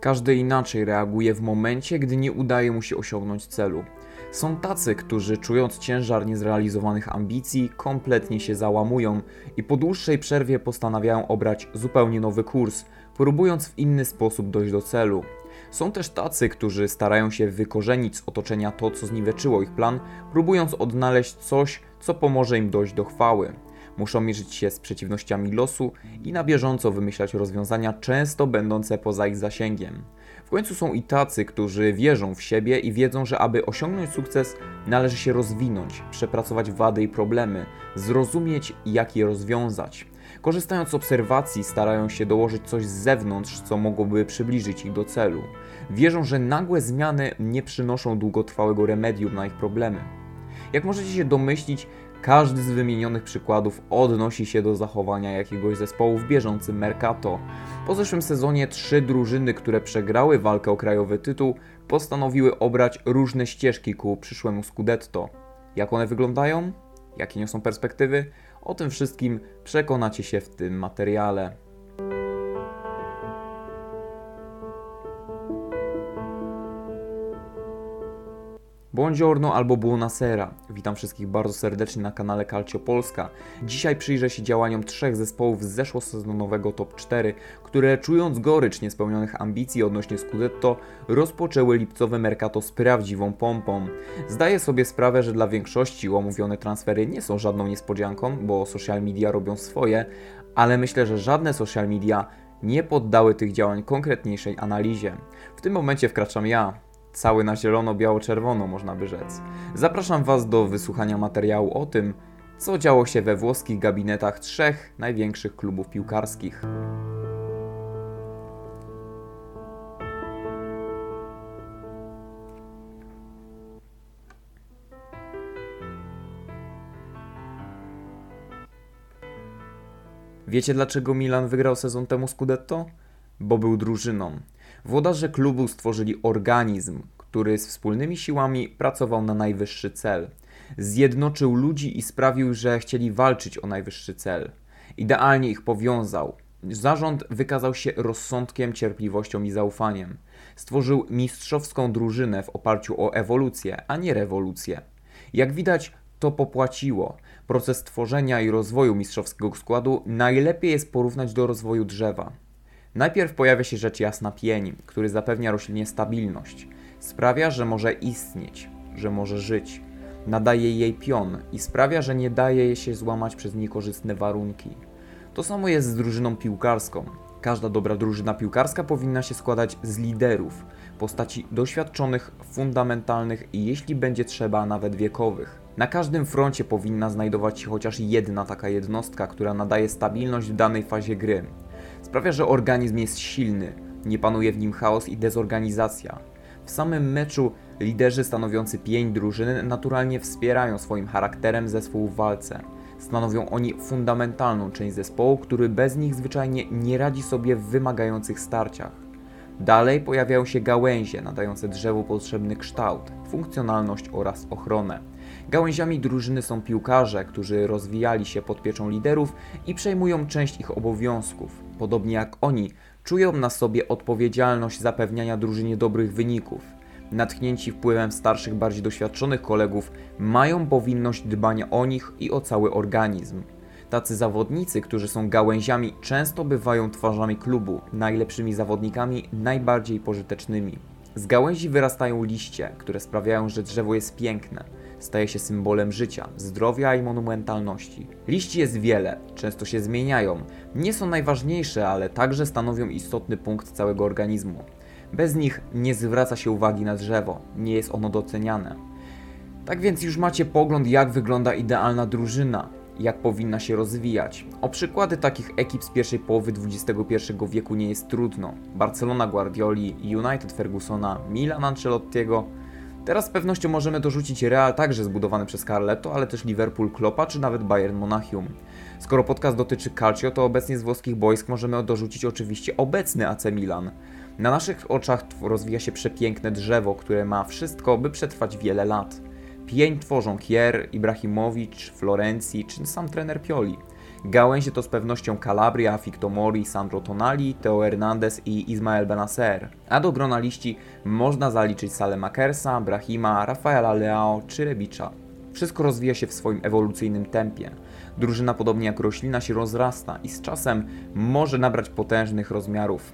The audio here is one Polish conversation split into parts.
Każdy inaczej reaguje w momencie, gdy nie udaje mu się osiągnąć celu. Są tacy, którzy czując ciężar niezrealizowanych ambicji, kompletnie się załamują i po dłuższej przerwie postanawiają obrać zupełnie nowy kurs, próbując w inny sposób dojść do celu. Są też tacy, którzy starają się wykorzenić z otoczenia to, co zniweczyło ich plan, próbując odnaleźć coś, co pomoże im dojść do chwały. Muszą mierzyć się z przeciwnościami losu i na bieżąco wymyślać rozwiązania, często będące poza ich zasięgiem. W końcu są i tacy, którzy wierzą w siebie i wiedzą, że aby osiągnąć sukces, należy się rozwinąć, przepracować wady i problemy, zrozumieć, jak je rozwiązać. Korzystając z obserwacji, starają się dołożyć coś z zewnątrz, co mogłoby przybliżyć ich do celu. Wierzą, że nagłe zmiany nie przynoszą długotrwałego remedium na ich problemy. Jak możecie się domyślić, każdy z wymienionych przykładów odnosi się do zachowania jakiegoś zespołu w bieżącym Mercato. Po zeszłym sezonie trzy drużyny, które przegrały walkę o krajowy tytuł, postanowiły obrać różne ścieżki ku przyszłemu Scudetto. Jak one wyglądają? Jakie niosą perspektywy? O tym wszystkim przekonacie się w tym materiale. Buongiorno albo buonasera. Witam wszystkich bardzo serdecznie na kanale Calcio Polska. Dzisiaj przyjrzę się działaniom trzech zespołów z zeszłosezonowego top 4, które czując gorycz niespełnionych ambicji odnośnie Scudetto, rozpoczęły lipcowe Mercato z prawdziwą pompą. Zdaję sobie sprawę, że dla większości omówione transfery nie są żadną niespodzianką, bo social media robią swoje, ale myślę, że żadne social media nie poddały tych działań konkretniejszej analizie. W tym momencie wkraczam ja, cały na zielono-biało-czerwono, można by rzec. Zapraszam Was do wysłuchania materiału o tym, co działo się we włoskich gabinetach trzech największych klubów piłkarskich. Wiecie dlaczego Milan wygrał sezon temu Scudetto? Bo był drużyną. Włodarze klubu stworzyli organizm, który z wspólnymi siłami pracował na najwyższy cel. Zjednoczył ludzi i sprawił, że chcieli walczyć o najwyższy cel. Idealnie ich powiązał. Zarząd wykazał się rozsądkiem, cierpliwością i zaufaniem. Stworzył mistrzowską drużynę w oparciu o ewolucję, a nie rewolucję. Jak widać, to popłaciło. Proces tworzenia i rozwoju mistrzowskiego składu najlepiej jest porównać do rozwoju drzewa. Najpierw pojawia się rzecz jasna pień, który zapewnia roślinie stabilność. Sprawia, że może istnieć, że może żyć. Nadaje jej pion i sprawia, że nie daje się złamać przez niekorzystne warunki. To samo jest z drużyną piłkarską. Każda dobra drużyna piłkarska powinna się składać z liderów, postaci doświadczonych, fundamentalnych i jeśli będzie trzeba, nawet wiekowych. Na każdym froncie powinna znajdować się chociaż jedna taka jednostka, która nadaje stabilność w danej fazie gry. Sprawia, że organizm jest silny, nie panuje w nim chaos i dezorganizacja. W samym meczu liderzy stanowiący pięć drużyn naturalnie wspierają swoim charakterem zespół w walce. Stanowią oni fundamentalną część zespołu, który bez nich zwyczajnie nie radzi sobie w wymagających starciach. Dalej pojawiają się gałęzie nadające drzewu potrzebny kształt, funkcjonalność oraz ochronę. Gałęziami drużyny są piłkarze, którzy rozwijali się pod pieczą liderów i przejmują część ich obowiązków. Podobnie jak oni, czują na sobie odpowiedzialność zapewniania drużynie dobrych wyników. Natchnięci wpływem starszych, bardziej doświadczonych kolegów, mają powinność dbania o nich i o cały organizm. Tacy zawodnicy, którzy są gałęziami, często bywają twarzami klubu, najlepszymi zawodnikami, najbardziej pożytecznymi. Z gałęzi wyrastają liście, które sprawiają, że drzewo jest piękne. Staje się symbolem życia, zdrowia i monumentalności. Liści jest wiele, często się zmieniają. Nie są najważniejsze, ale także stanowią istotny punkt całego organizmu. Bez nich nie zwraca się uwagi na drzewo, nie jest ono doceniane. Tak więc już macie pogląd, jak wygląda idealna drużyna, jak powinna się rozwijać. O przykłady takich ekip z pierwszej połowy XXI wieku nie jest trudno. Barcelona Guardioli, United Fergusona, Milan Ancelottiego. Teraz z pewnością możemy dorzucić Real także zbudowany przez Carletto, ale też Liverpool Kloppa czy nawet Bayern Monachium. Skoro podcast dotyczy Calcio, to obecnie z włoskich boisk możemy dorzucić oczywiście obecny AC Milan. Na naszych oczach rozwija się przepiękne drzewo, które ma wszystko, by przetrwać wiele lat. Pień tworzą Kier, Ibrahimowicz, Florencji czy sam trener Pioli. Gałęzie to z pewnością Calabria, Ficto Mori, Sandro Tonali, Teo Hernandez i Ismael Benacer. A do grona liści można zaliczyć Salemakersa, Brahima, Rafaela Leao czy Rebicza. Wszystko rozwija się w swoim ewolucyjnym tempie. Drużyna, podobnie jak roślina, się rozrasta i z czasem może nabrać potężnych rozmiarów.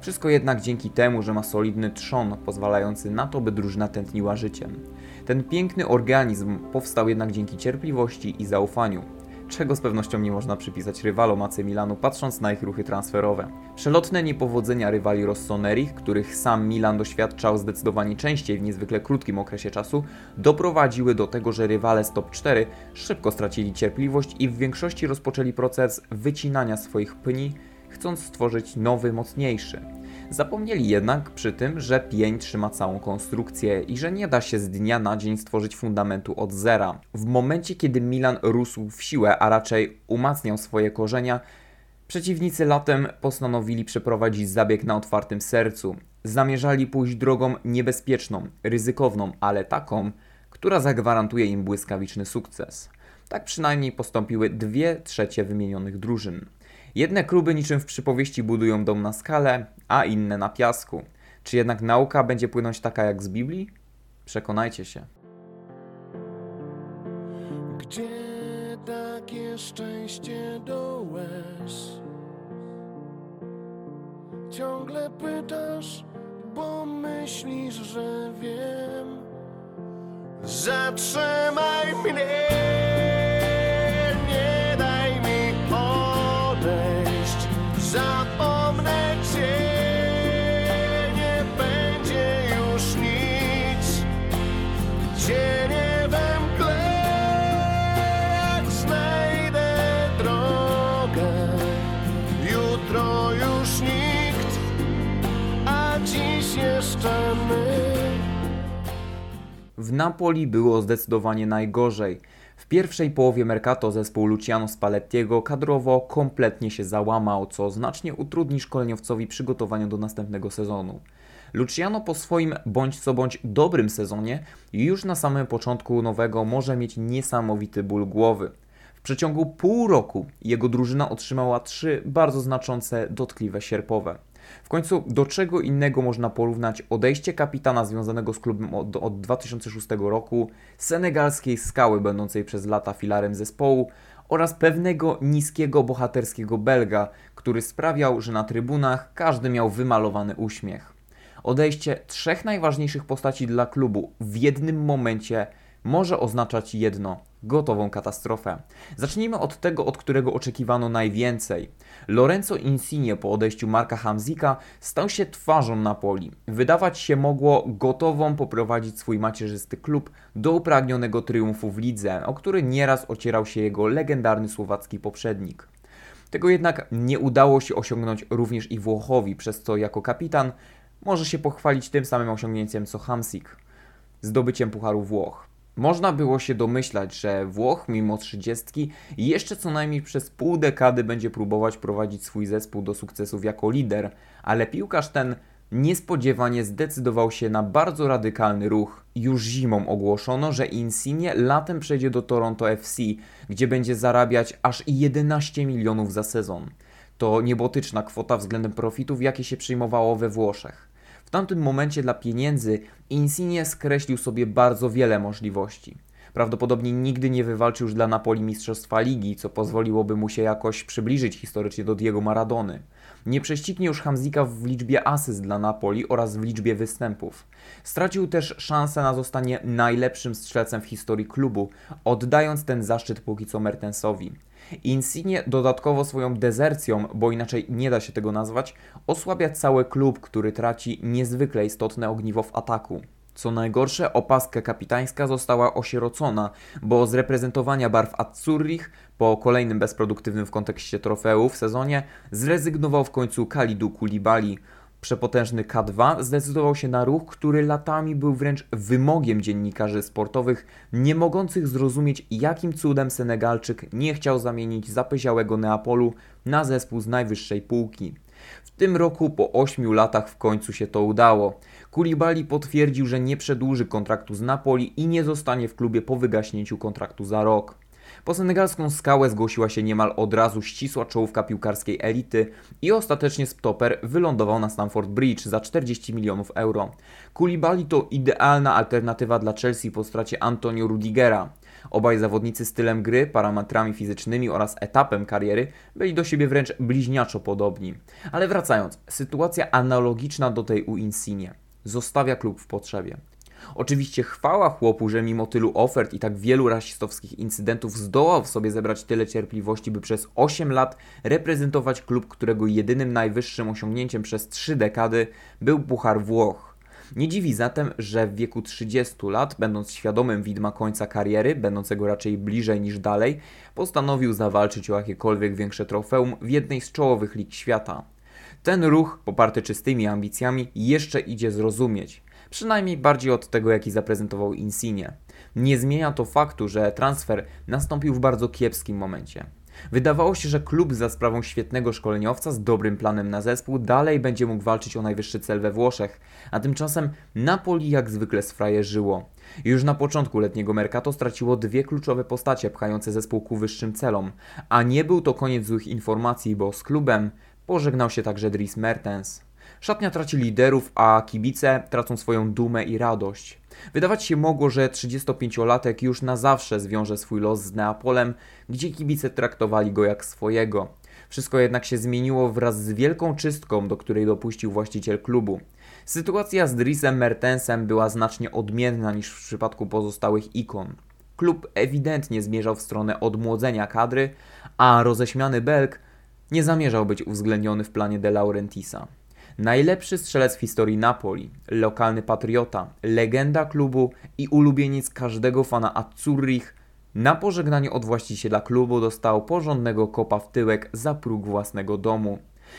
Wszystko jednak dzięki temu, że ma solidny trzon, pozwalający na to, by drużyna tętniła życiem. Ten piękny organizm powstał jednak dzięki cierpliwości i zaufaniu czego z pewnością nie można przypisać rywalom AC Milanu, patrząc na ich ruchy transferowe. Przelotne niepowodzenia rywali Rossonerich, których sam Milan doświadczał zdecydowanie częściej w niezwykle krótkim okresie czasu, doprowadziły do tego, że rywale z top 4 szybko stracili cierpliwość i w większości rozpoczęli proces wycinania swoich pni, chcąc stworzyć nowy, mocniejszy. Zapomnieli jednak przy tym, że pień trzyma całą konstrukcję i że nie da się z dnia na dzień stworzyć fundamentu od zera. W momencie, kiedy Milan rósł w siłę, a raczej umacniał swoje korzenia, przeciwnicy latem postanowili przeprowadzić zabieg na otwartym sercu. Zamierzali pójść drogą niebezpieczną, ryzykowną, ale taką, która zagwarantuje im błyskawiczny sukces. Tak przynajmniej postąpiły dwie trzecie wymienionych drużyn. Jedne kluby niczym w przypowieści budują dom na skale, a inne na piasku. Czy jednak nauka będzie płynąć taka jak z Biblii? Przekonajcie się. Gdzie takie szczęście do łez? Ciągle pytasz, bo myślisz, że wiem. Zatrzymaj mnie! W Napoli było zdecydowanie najgorzej. W pierwszej połowie Mercato zespół Luciano Spallettiego kadrowo kompletnie się załamał, co znacznie utrudni szkoleniowcowi przygotowanie do następnego sezonu. Luciano po swoim bądź co bądź dobrym sezonie już na samym początku nowego może mieć niesamowity ból głowy. W przeciągu pół roku jego drużyna otrzymała trzy bardzo znaczące dotkliwe sierpowe. W końcu do czego innego można porównać odejście kapitana związanego z klubem od, od 2006 roku, senegalskiej skały będącej przez lata filarem zespołu oraz pewnego niskiego bohaterskiego Belga, który sprawiał, że na trybunach każdy miał wymalowany uśmiech. Odejście trzech najważniejszych postaci dla klubu w jednym momencie może oznaczać jedno gotową katastrofę. Zacznijmy od tego, od którego oczekiwano najwięcej. Lorenzo Insigne po odejściu Marka Hamzika stał się twarzą Napoli. Wydawać się mogło gotową poprowadzić swój macierzysty klub do upragnionego triumfu w lidze, o który nieraz ocierał się jego legendarny słowacki poprzednik. Tego jednak nie udało się osiągnąć również i Włochowi, przez co jako kapitan może się pochwalić tym samym osiągnięciem co Hamsik, zdobyciem Pucharu Włoch. Można było się domyślać, że Włoch, mimo trzydziestki, jeszcze co najmniej przez pół dekady będzie próbować prowadzić swój zespół do sukcesów jako lider, ale piłkarz ten niespodziewanie zdecydował się na bardzo radykalny ruch. Już zimą ogłoszono, że Insigne latem przejdzie do Toronto FC, gdzie będzie zarabiać aż 11 milionów za sezon. To niebotyczna kwota względem profitów, jakie się przyjmowało we Włoszech. W tamtym momencie dla pieniędzy Insigne skreślił sobie bardzo wiele możliwości. Prawdopodobnie nigdy nie wywalczył już dla Napoli Mistrzostwa Ligi, co pozwoliłoby mu się jakoś przybliżyć historycznie do Diego Maradony. Nie prześcignie już Hamzika w liczbie asyst dla Napoli oraz w liczbie występów. Stracił też szansę na zostanie najlepszym strzelcem w historii klubu, oddając ten zaszczyt póki co Mertensowi. Insigne dodatkowo swoją dezercją, bo inaczej nie da się tego nazwać, osłabia cały klub, który traci niezwykle istotne ogniwo w ataku. Co najgorsze, opaska kapitańska została osierocona, bo z reprezentowania barw Azzurrich po kolejnym bezproduktywnym w kontekście trofeów sezonie zrezygnował w końcu Kalidu Kulibali, Przepotężny K2 zdecydował się na ruch, który latami był wręcz wymogiem dziennikarzy sportowych, nie mogących zrozumieć, jakim cudem Senegalczyk nie chciał zamienić zapyziałego Neapolu na zespół z najwyższej półki. W tym roku po 8 latach w końcu się to udało. Kulibali potwierdził, że nie przedłuży kontraktu z Napoli i nie zostanie w klubie po wygaśnięciu kontraktu za rok. Po senegalską skałę zgłosiła się niemal od razu ścisła czołówka piłkarskiej elity i ostatecznie stoper wylądował na Stamford Bridge za 40 milionów euro. Koulibaly to idealna alternatywa dla Chelsea po stracie Antonio Rudigera. Obaj zawodnicy stylem gry, parametrami fizycznymi oraz etapem kariery byli do siebie wręcz bliźniaczo podobni. Ale wracając, sytuacja analogiczna do tej u Insigne. Zostawia klub w potrzebie. Oczywiście chwała chłopu, że mimo tylu ofert i tak wielu rasistowskich incydentów zdołał w sobie zebrać tyle cierpliwości, by przez 8 lat reprezentować klub, którego jedynym najwyższym osiągnięciem przez 3 dekady był Puchar Włoch. Nie dziwi zatem, że w wieku 30 lat, będąc świadomym widma końca kariery, będącego raczej bliżej niż dalej, postanowił zawalczyć o jakiekolwiek większe trofeum w jednej z czołowych lig świata. Ten ruch, poparty czystymi ambicjami, jeszcze idzie zrozumieć przynajmniej bardziej od tego, jaki zaprezentował Insigne. Nie zmienia to faktu, że transfer nastąpił w bardzo kiepskim momencie. Wydawało się, że klub za sprawą świetnego szkoleniowca z dobrym planem na zespół dalej będzie mógł walczyć o najwyższy cel we Włoszech, a tymczasem Napoli jak zwykle sfrajerzyło. Już na początku letniego Mercato straciło dwie kluczowe postacie pchające zespół ku wyższym celom, a nie był to koniec złych informacji, bo z klubem pożegnał się także Dries Mertens. Szatnia traci liderów, a kibice tracą swoją dumę i radość. Wydawać się mogło, że 35-latek już na zawsze zwiąże swój los z Neapolem, gdzie kibice traktowali go jak swojego. Wszystko jednak się zmieniło wraz z wielką czystką, do której dopuścił właściciel klubu. Sytuacja z Drisem Mertensem była znacznie odmienna niż w przypadku pozostałych ikon. Klub ewidentnie zmierzał w stronę odmłodzenia kadry, a roześmiany Belg nie zamierzał być uwzględniony w planie De Laurentisa. Najlepszy strzelec w historii Napoli, lokalny patriota, legenda klubu i ulubieniec każdego fana Azzurrich, na pożegnanie od właściciela klubu dostał porządnego kopa w tyłek za próg własnego domu.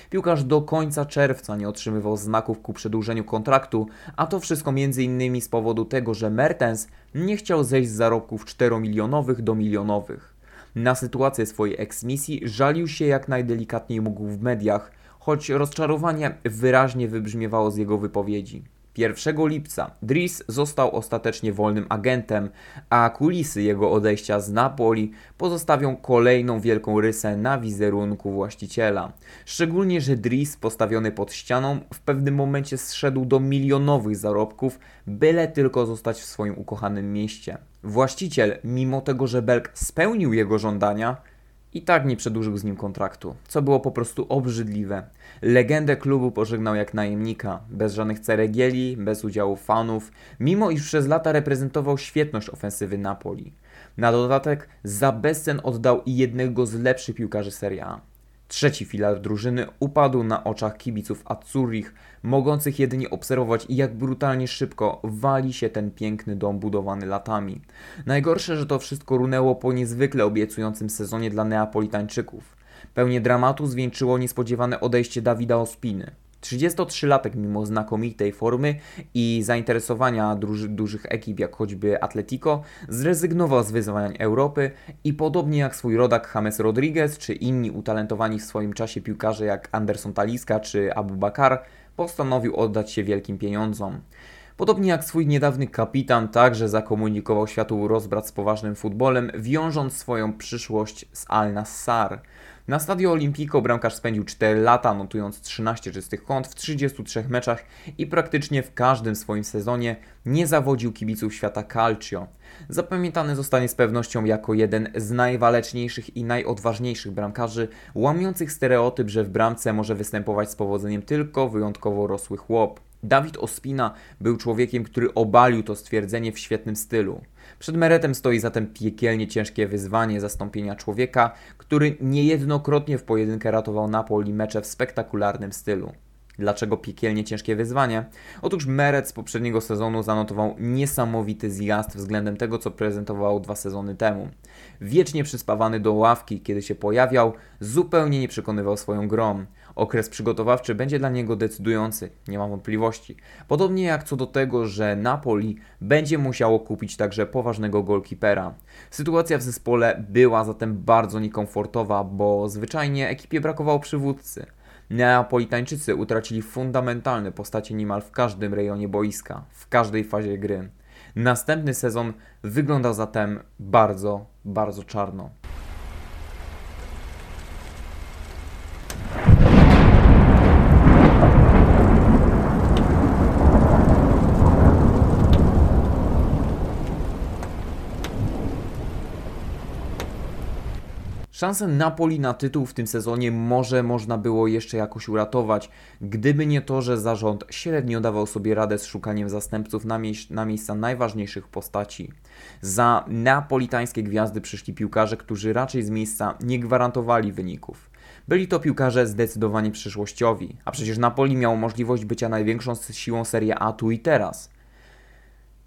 Piłkarz do końca czerwca nie otrzymywał znaków ku przedłużeniu kontraktu, a to wszystko m.in. z powodu tego, że Mertens nie chciał zejść z zarobków 4-milionowych do milionowych. Na sytuację swojej eksmisji żalił się jak najdelikatniej mógł w mediach, choć rozczarowanie wyraźnie wybrzmiewało z jego wypowiedzi. 1 lipca Dries został ostatecznie wolnym agentem, a kulisy jego odejścia z Napoli pozostawią kolejną wielką rysę na wizerunku właściciela. Szczególnie, że Dries postawiony pod ścianą w pewnym momencie zszedł do milionowych zarobków, byle tylko zostać w swoim ukochanym mieście. Właściciel, mimo tego, że Belk spełnił jego żądania, i tak nie przedłużył z nim kontraktu, co było po prostu obrzydliwe. Legendę klubu pożegnał jak najemnika, bez żadnych ceregieli, bez udziału fanów, mimo iż przez lata reprezentował świetność ofensywy Napoli. Na dodatek za bezcen oddał i jednego z lepszych piłkarzy Serie A. Trzeci filar drużyny upadł na oczach kibiców Azzurrich, mogących jedynie obserwować jak brutalnie szybko wali się ten piękny dom budowany latami. Najgorsze, że to wszystko runęło po niezwykle obiecującym sezonie dla Neapolitańczyków. Pełnie dramatu zwieńczyło niespodziewane odejście Dawida Ospiny. 33-latek mimo znakomitej formy i zainteresowania duży, dużych ekip jak choćby Atletico zrezygnował z wyzwań Europy i podobnie jak swój rodak James Rodriguez czy inni utalentowani w swoim czasie piłkarze jak Anderson Taliska czy Abu Bakar postanowił oddać się wielkim pieniądzom. Podobnie jak swój niedawny kapitan, także zakomunikował światu rozbrat z poważnym futbolem, wiążąc swoją przyszłość z Al Nassar. Na Stadio Olimpico bramkarz spędził 4 lata, notując 13 czystych kąt w 33 meczach i praktycznie w każdym swoim sezonie nie zawodził kibiców świata calcio. Zapamiętany zostanie z pewnością jako jeden z najwaleczniejszych i najodważniejszych bramkarzy, łamiących stereotyp, że w bramce może występować z powodzeniem tylko wyjątkowo rosły chłop. Dawid Ospina był człowiekiem, który obalił to stwierdzenie w świetnym stylu. Przed Meretem stoi zatem piekielnie ciężkie wyzwanie zastąpienia człowieka, który niejednokrotnie w pojedynkę ratował Napoli mecze w spektakularnym stylu. Dlaczego piekielnie ciężkie wyzwanie? Otóż Meret z poprzedniego sezonu zanotował niesamowity zjazd względem tego, co prezentował dwa sezony temu. Wiecznie przyspawany do ławki, kiedy się pojawiał, zupełnie nie przekonywał swoją grą. Okres przygotowawczy będzie dla niego decydujący, nie mam wątpliwości. Podobnie jak co do tego, że Napoli będzie musiało kupić także poważnego golkipera. Sytuacja w zespole była zatem bardzo niekomfortowa, bo zwyczajnie ekipie brakowało przywódcy. Neapolitańczycy utracili fundamentalne postacie niemal w każdym rejonie boiska, w każdej fazie gry. Następny sezon wyglądał zatem bardzo, bardzo czarno. Szansę Napoli na tytuł w tym sezonie może można było jeszcze jakoś uratować, gdyby nie to, że zarząd średnio dawał sobie radę z szukaniem zastępców na, mie na miejsca najważniejszych postaci. Za napolitańskie gwiazdy przyszli piłkarze, którzy raczej z miejsca nie gwarantowali wyników. Byli to piłkarze zdecydowanie przyszłościowi, a przecież Napoli miał możliwość bycia największą siłą Serie A tu i teraz.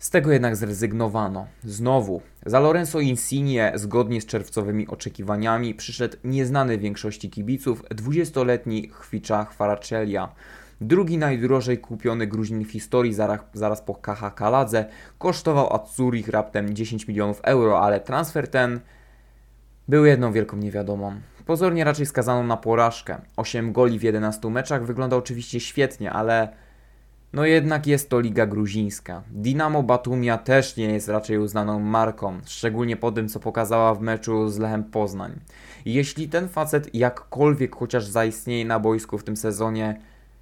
Z tego jednak zrezygnowano. Znowu, za Lorenzo Insigne, zgodnie z czerwcowymi oczekiwaniami, przyszedł nieznany większości kibiców 20-letni Chwicza Faracellia. Drugi najdrożej kupiony Gruzin w historii zaraz, zaraz po Kaha Kaladze kosztował Azzurich raptem 10 milionów euro, ale transfer ten był jedną wielką niewiadomą. Pozornie raczej skazaną na porażkę. 8 goli w 11 meczach wygląda oczywiście świetnie, ale no jednak jest to liga gruzińska. Dinamo Batumia też nie jest raczej uznaną marką, szczególnie po tym co pokazała w meczu z Lechem Poznań. Jeśli ten facet jakkolwiek chociaż zaistnieje na boisku w tym sezonie,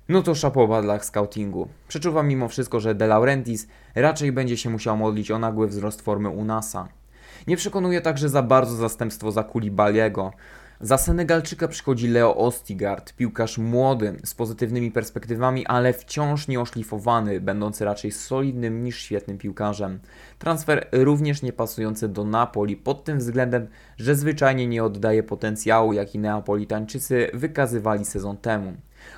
no to szapoba dla scoutingu. Przeczuwam mimo wszystko, że De Laurentiis raczej będzie się musiał modlić o nagły wzrost formy Unasa. Nie przekonuje także za bardzo zastępstwo za Kulibaliego. Za Senegalczyka przychodzi Leo Ostigard, piłkarz młody, z pozytywnymi perspektywami, ale wciąż nieoszlifowany, będący raczej solidnym niż świetnym piłkarzem. Transfer również nie pasujący do Napoli pod tym względem, że zwyczajnie nie oddaje potencjału, jaki Neapolitańczycy wykazywali sezon temu.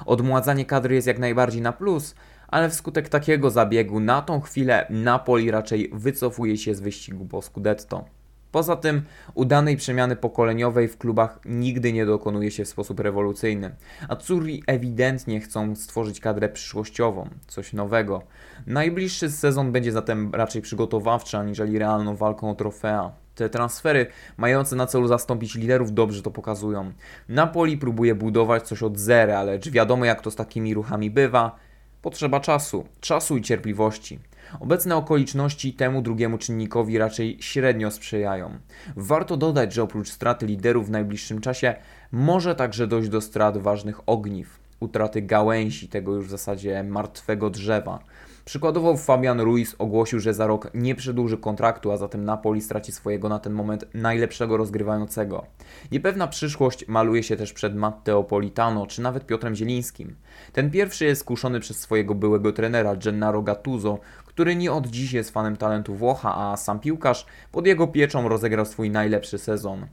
Odmładzanie kadry jest jak najbardziej na plus, ale wskutek takiego zabiegu na tą chwilę Napoli raczej wycofuje się z wyścigu po Scudetto. Poza tym udanej przemiany pokoleniowej w klubach nigdy nie dokonuje się w sposób rewolucyjny. A Curi ewidentnie chcą stworzyć kadrę przyszłościową, coś nowego. Najbliższy sezon będzie zatem raczej przygotowawczy aniżeli realną walką o trofea. Te transfery mające na celu zastąpić liderów dobrze to pokazują. Napoli próbuje budować coś od zera, lecz wiadomo jak to z takimi ruchami bywa. Potrzeba czasu, czasu i cierpliwości. Obecne okoliczności temu drugiemu czynnikowi raczej średnio sprzyjają. Warto dodać, że oprócz straty liderów w najbliższym czasie może także dojść do strat ważnych ogniw, utraty gałęzi tego już w zasadzie martwego drzewa. Przykładowo Fabian Ruiz ogłosił, że za rok nie przedłuży kontraktu, a zatem Napoli straci swojego na ten moment najlepszego rozgrywającego. Niepewna przyszłość maluje się też przed Matteo Politano czy nawet Piotrem Zielińskim. Ten pierwszy jest skuszony przez swojego byłego trenera Gennaro Gattuso, który nie od dziś jest fanem talentu Włocha, a sam piłkarz pod jego pieczą rozegrał swój najlepszy sezon.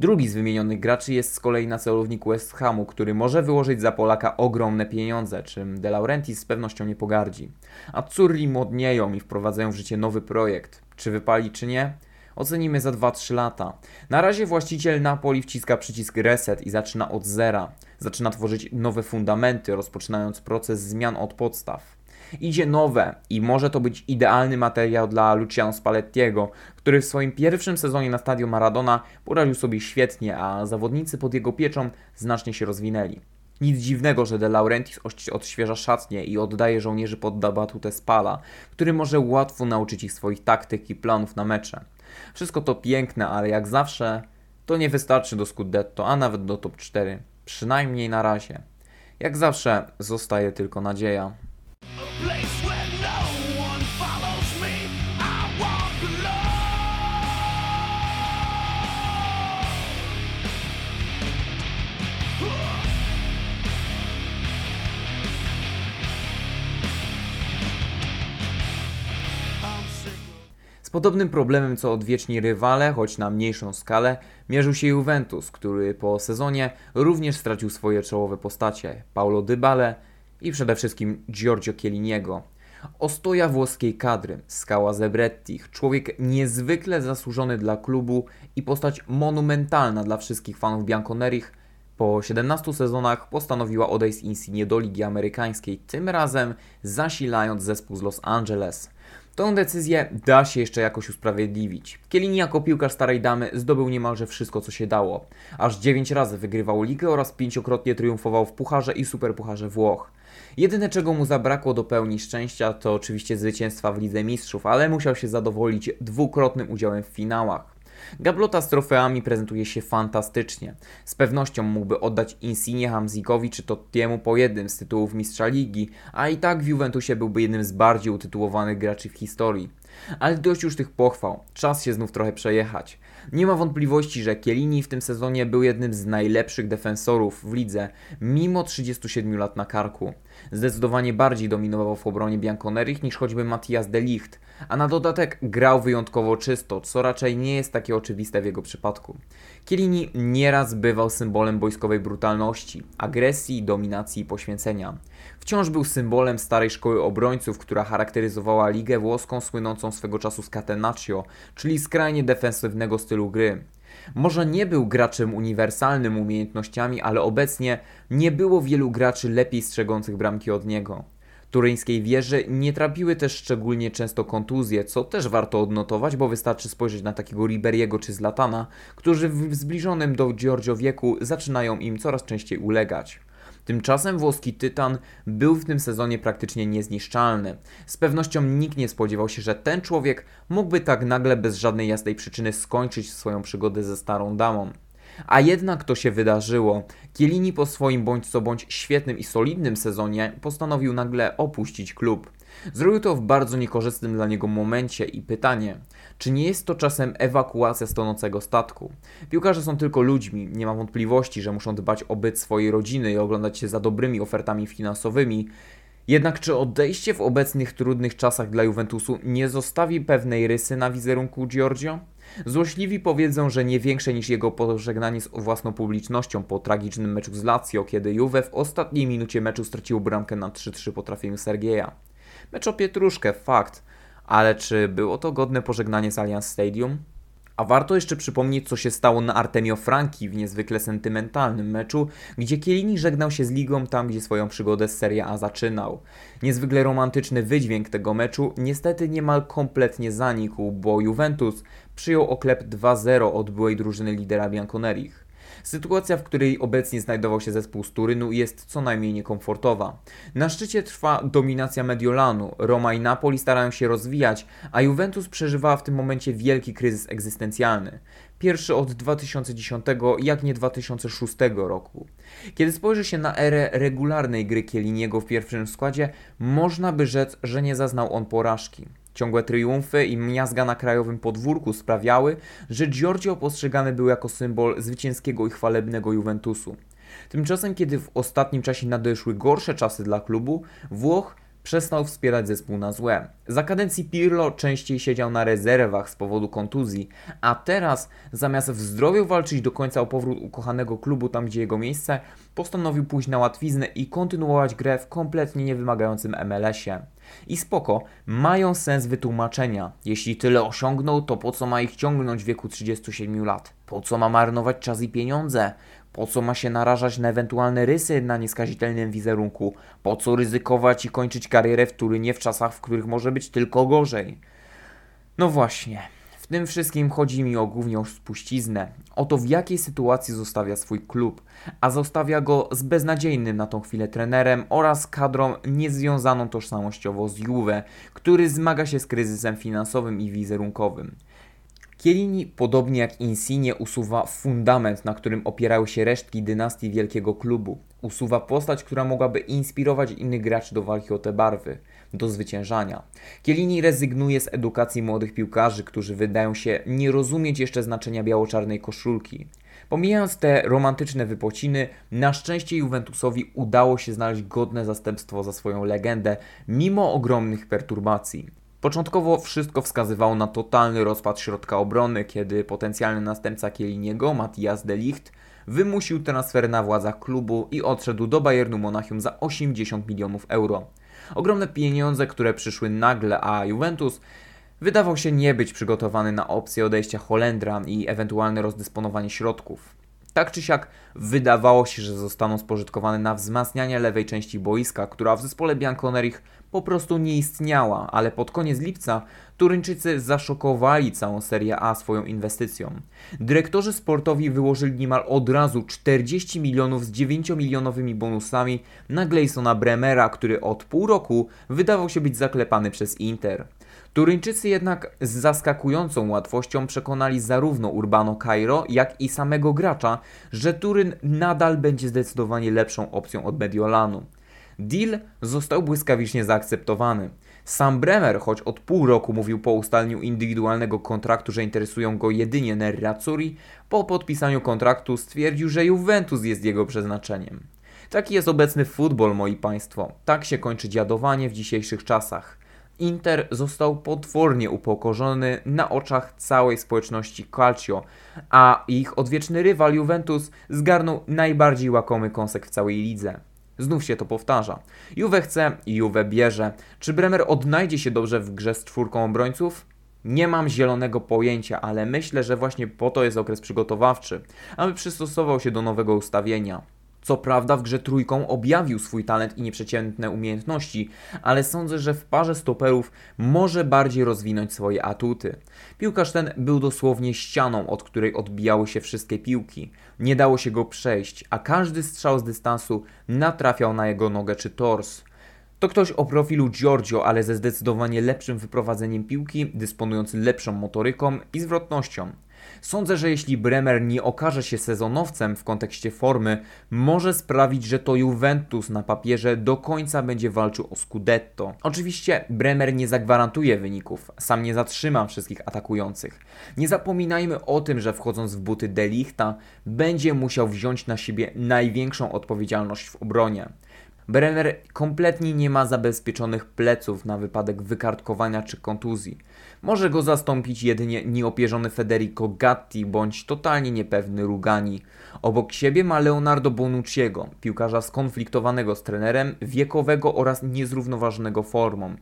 Drugi z wymienionych graczy jest z kolei na celowniku West Hamu, który może wyłożyć za Polaka ogromne pieniądze, czym De Laurentiis z pewnością nie pogardzi. A Curri modnieją i wprowadzają w życie nowy projekt. Czy wypali, czy nie? Ocenimy za 2-3 lata. Na razie właściciel Napoli wciska przycisk reset i zaczyna od zera. Zaczyna tworzyć nowe fundamenty, rozpoczynając proces zmian od podstaw idzie nowe i może to być idealny materiał dla Luciano Spallettiego, który w swoim pierwszym sezonie na stadio Maradona poradził sobie świetnie, a zawodnicy pod jego pieczą znacznie się rozwinęli. Nic dziwnego, że De Laurentiis odświeża szatnie i oddaje żołnierzy pod batutę Spala, który może łatwo nauczyć ich swoich taktyk i planów na mecze. Wszystko to piękne, ale jak zawsze to nie wystarczy do Scudetto, a nawet do top 4. Przynajmniej na razie. Jak zawsze zostaje tylko nadzieja. Z podobnym problemem co odwieczni rywale, choć na mniejszą skalę, mierzył się Juventus, który po sezonie również stracił swoje czołowe postacie. Paulo Dybale i przede wszystkim Giorgio Chielliniego. Ostoja włoskiej kadry, skała Zebrettich, człowiek niezwykle zasłużony dla klubu i postać monumentalna dla wszystkich fanów Bianconerich, po 17 sezonach postanowiła odejść z Insigne do Ligi Amerykańskiej, tym razem zasilając zespół z Los Angeles. Tą decyzję da się jeszcze jakoś usprawiedliwić. Kielini jako piłkarz starej damy zdobył niemalże wszystko co się dało. Aż 9 razy wygrywał ligę oraz pięciokrotnie triumfował w Pucharze i Superpucharze Włoch. Jedyne czego mu zabrakło do pełni szczęścia to oczywiście zwycięstwa w Lidze Mistrzów, ale musiał się zadowolić dwukrotnym udziałem w finałach. Gablota z trofeami prezentuje się fantastycznie. Z pewnością mógłby oddać Insigne Hamzikowi czy Tottiemu po jednym z tytułów mistrza ligi, a i tak w Juventusie byłby jednym z bardziej utytułowanych graczy w historii. Ale dość już tych pochwał, czas się znów trochę przejechać. Nie ma wątpliwości, że Kielini w tym sezonie był jednym z najlepszych defensorów w lidze, mimo 37 lat na karku. Zdecydowanie bardziej dominował w obronie Bianconerich niż choćby Matthias de Ligt, a na dodatek grał wyjątkowo czysto, co raczej nie jest takie oczywiste w jego przypadku. Kielini nieraz bywał symbolem wojskowej brutalności, agresji, dominacji i poświęcenia. Wciąż był symbolem starej szkoły obrońców, która charakteryzowała ligę włoską słynącą swego czasu z catenaccio, czyli skrajnie defensywnego stylu gry. Może nie był graczem uniwersalnym umiejętnościami, ale obecnie nie było wielu graczy lepiej strzegących bramki od niego. Turyńskiej wieży nie trapiły też szczególnie często kontuzje, co też warto odnotować, bo wystarczy spojrzeć na takiego Riberiego czy Zlatana, którzy w zbliżonym do Giorgio wieku zaczynają im coraz częściej ulegać. Tymczasem włoski Tytan był w tym sezonie praktycznie niezniszczalny. Z pewnością nikt nie spodziewał się, że ten człowiek mógłby tak nagle bez żadnej jasnej przyczyny skończyć swoją przygodę ze starą damą. A jednak to się wydarzyło. Kielini po swoim bądź co bądź świetnym i solidnym sezonie postanowił nagle opuścić klub. Zrobił to w bardzo niekorzystnym dla niego momencie i pytanie, czy nie jest to czasem ewakuacja tonącego statku? Piłkarze są tylko ludźmi, nie ma wątpliwości, że muszą dbać o byt swojej rodziny i oglądać się za dobrymi ofertami finansowymi. Jednak czy odejście w obecnych trudnych czasach dla Juventusu nie zostawi pewnej rysy na wizerunku Giorgio? Złośliwi powiedzą, że nie większe niż jego pożegnanie z własną publicznością po tragicznym meczu z Lazio, kiedy Juve w ostatniej minucie meczu stracił bramkę na 3-3 po trafieniu Sergieja. Mecz o Pietruszkę, fakt, ale czy było to godne pożegnanie z Allianz Stadium? A warto jeszcze przypomnieć, co się stało na Artemio Franki w niezwykle sentymentalnym meczu, gdzie Kielini żegnał się z ligą tam, gdzie swoją przygodę z Serie A zaczynał. Niezwykle romantyczny wydźwięk tego meczu niestety niemal kompletnie zanikł, bo Juventus przyjął oklep 2-0 od byłej drużyny lidera Bianconerich. Sytuacja, w której obecnie znajdował się zespół z Turynu jest co najmniej niekomfortowa. Na szczycie trwa dominacja Mediolanu, Roma i Napoli starają się rozwijać, a Juventus przeżywała w tym momencie wielki kryzys egzystencjalny. Pierwszy od 2010, jak nie 2006 roku. Kiedy spojrzy się na erę regularnej gry Kieliniego w pierwszym składzie, można by rzec, że nie zaznał on porażki. Ciągłe triumfy i miazga na krajowym podwórku sprawiały, że Giorgio postrzegany był jako symbol zwycięskiego i chwalebnego Juventusu. Tymczasem, kiedy w ostatnim czasie nadeszły gorsze czasy dla klubu, Włoch przestał wspierać zespół na złe. Za kadencji Pirlo częściej siedział na rezerwach z powodu kontuzji, a teraz zamiast w zdrowiu walczyć do końca o powrót ukochanego klubu tam, gdzie jego miejsce, postanowił pójść na łatwiznę i kontynuować grę w kompletnie niewymagającym MLS-ie. I spoko, mają sens wytłumaczenia. Jeśli tyle osiągnął, to po co ma ich ciągnąć w wieku 37 lat? Po co ma marnować czas i pieniądze? Po co ma się narażać na ewentualne rysy na nieskazitelnym wizerunku? Po co ryzykować i kończyć karierę w Turynie w czasach, w których może być tylko gorzej? No właśnie tym wszystkim chodzi mi o głównie o spuściznę, o to w jakiej sytuacji zostawia swój klub, a zostawia go z beznadziejnym na tą chwilę trenerem oraz kadrą niezwiązaną tożsamościowo z Juve, który zmaga się z kryzysem finansowym i wizerunkowym. Kielini, podobnie jak Insigne, usuwa fundament, na którym opierały się resztki dynastii wielkiego klubu. Usuwa postać, która mogłaby inspirować innych graczy do walki o te barwy do zwyciężania. Kielini rezygnuje z edukacji młodych piłkarzy, którzy wydają się nie rozumieć jeszcze znaczenia biało-czarnej koszulki. Pomijając te romantyczne wypociny, na szczęście Juventusowi udało się znaleźć godne zastępstwo za swoją legendę, mimo ogromnych perturbacji. Początkowo wszystko wskazywało na totalny rozpad środka obrony, kiedy potencjalny następca Kieliniego, Matthias de Ligt, wymusił transfer na władzach klubu i odszedł do Bayernu Monachium za 80 milionów euro. Ogromne pieniądze, które przyszły nagle, a Juventus wydawał się nie być przygotowany na opcję odejścia Holendra i ewentualne rozdysponowanie środków. Tak czy siak wydawało się, że zostaną spożytkowane na wzmacnianie lewej części boiska, która w zespole Bianconerich po prostu nie istniała, ale pod koniec lipca Turyńczycy zaszokowali całą Serię A swoją inwestycją. Dyrektorzy sportowi wyłożyli niemal od razu 40 milionów z 9-milionowymi bonusami na Gleysona Bremera, który od pół roku wydawał się być zaklepany przez Inter. Turyńczycy jednak z zaskakującą łatwością przekonali zarówno Urbano Cairo, jak i samego gracza, że Turyn nadal będzie zdecydowanie lepszą opcją od Mediolanu. Deal został błyskawicznie zaakceptowany. Sam Bremer, choć od pół roku mówił po ustaleniu indywidualnego kontraktu, że interesują go jedynie Nerazzurri, po podpisaniu kontraktu stwierdził, że Juventus jest jego przeznaczeniem. Taki jest obecny futbol, moi państwo. Tak się kończy dziadowanie w dzisiejszych czasach. Inter został potwornie upokorzony na oczach całej społeczności Calcio, a ich odwieczny rywal Juventus zgarnął najbardziej łakomy kąsek w całej lidze. Znów się to powtarza. Juve chce Juve bierze. Czy Bremer odnajdzie się dobrze w grze z czwórką obrońców? Nie mam zielonego pojęcia, ale myślę, że właśnie po to jest okres przygotowawczy, aby przystosował się do nowego ustawienia. Co prawda w grze trójką objawił swój talent i nieprzeciętne umiejętności, ale sądzę, że w parze stoperów może bardziej rozwinąć swoje atuty. Piłkarz ten był dosłownie ścianą, od której odbijały się wszystkie piłki. Nie dało się go przejść, a każdy strzał z dystansu natrafiał na jego nogę czy tors. To ktoś o profilu Giorgio, ale ze zdecydowanie lepszym wyprowadzeniem piłki, dysponujący lepszą motoryką i zwrotnością. Sądzę, że jeśli Bremer nie okaże się sezonowcem w kontekście formy, może sprawić, że to Juventus na papierze do końca będzie walczył o Scudetto. Oczywiście Bremer nie zagwarantuje wyników, sam nie zatrzyma wszystkich atakujących. Nie zapominajmy o tym, że wchodząc w buty Delichta, będzie musiał wziąć na siebie największą odpowiedzialność w obronie. Brenner kompletnie nie ma zabezpieczonych pleców na wypadek wykartkowania czy kontuzji. Może go zastąpić jedynie nieopierzony Federico Gatti bądź totalnie niepewny Rugani. Obok siebie ma Leonardo Bonucciego, piłkarza skonfliktowanego z trenerem, wiekowego oraz niezrównoważonego formą.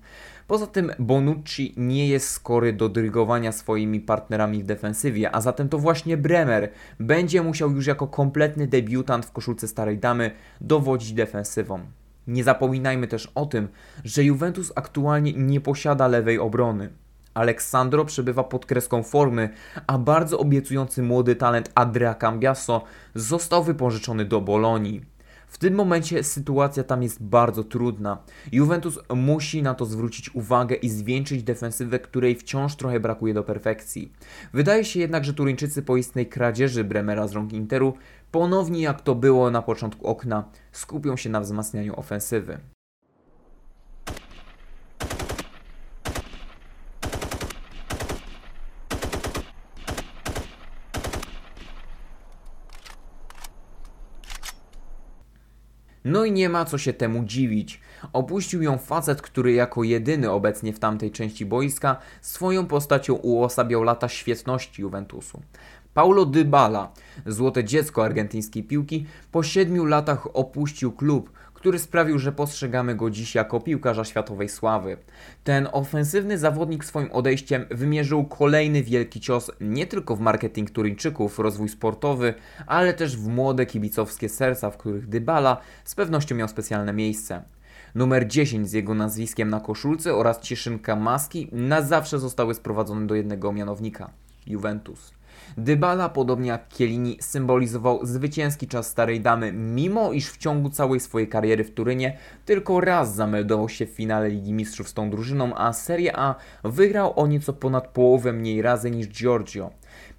Poza tym Bonucci nie jest skory do drygowania swoimi partnerami w defensywie, a zatem to właśnie Bremer będzie musiał już jako kompletny debiutant w koszulce starej damy dowodzić defensywą. Nie zapominajmy też o tym, że Juventus aktualnie nie posiada lewej obrony. Aleksandro przebywa pod kreską formy, a bardzo obiecujący młody talent Andrea Cambiasso został wypożyczony do Bolonii. W tym momencie sytuacja tam jest bardzo trudna. Juventus musi na to zwrócić uwagę i zwieńczyć defensywę, której wciąż trochę brakuje do perfekcji. Wydaje się jednak, że Turyńczycy po istnej kradzieży Bremera z rąk Interu ponownie jak to było na początku okna skupią się na wzmacnianiu ofensywy. No i nie ma co się temu dziwić. Opuścił ją facet, który jako jedyny obecnie w tamtej części boiska swoją postacią uosabiał lata świetności Juventusu. Paulo Dybala, złote dziecko argentyńskiej piłki, po siedmiu latach opuścił klub, który sprawił, że postrzegamy go dziś jako piłkarza światowej sławy. Ten ofensywny zawodnik swoim odejściem wymierzył kolejny wielki cios nie tylko w marketing Turyńczyków, rozwój sportowy, ale też w młode kibicowskie serca, w których Dybala z pewnością miał specjalne miejsce. Numer 10 z jego nazwiskiem na koszulce oraz cieszynka maski na zawsze zostały sprowadzone do jednego mianownika Juventus. Dybala, podobnie jak Kielini, symbolizował zwycięski czas starej damy, mimo iż w ciągu całej swojej kariery w Turynie tylko raz zameldował się w finale Ligi Mistrzów z tą drużyną, a Serie A wygrał o nieco ponad połowę mniej razy niż Giorgio.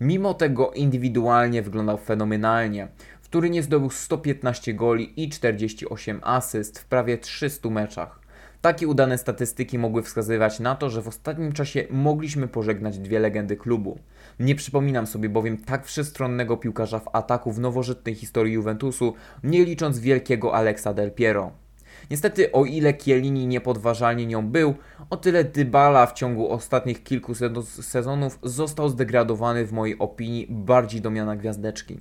Mimo tego indywidualnie wyglądał fenomenalnie. W Turynie zdobył 115 goli i 48 asyst w prawie 300 meczach. Takie udane statystyki mogły wskazywać na to, że w ostatnim czasie mogliśmy pożegnać dwie legendy klubu. Nie przypominam sobie bowiem tak wszechstronnego piłkarza w ataku w nowożytnej historii Juventusu, nie licząc wielkiego Alexa Del Piero. Niestety, o ile Chiellini niepodważalnie nią był, o tyle Dybala w ciągu ostatnich kilku sezonów został zdegradowany w mojej opinii bardziej do miana gwiazdeczki.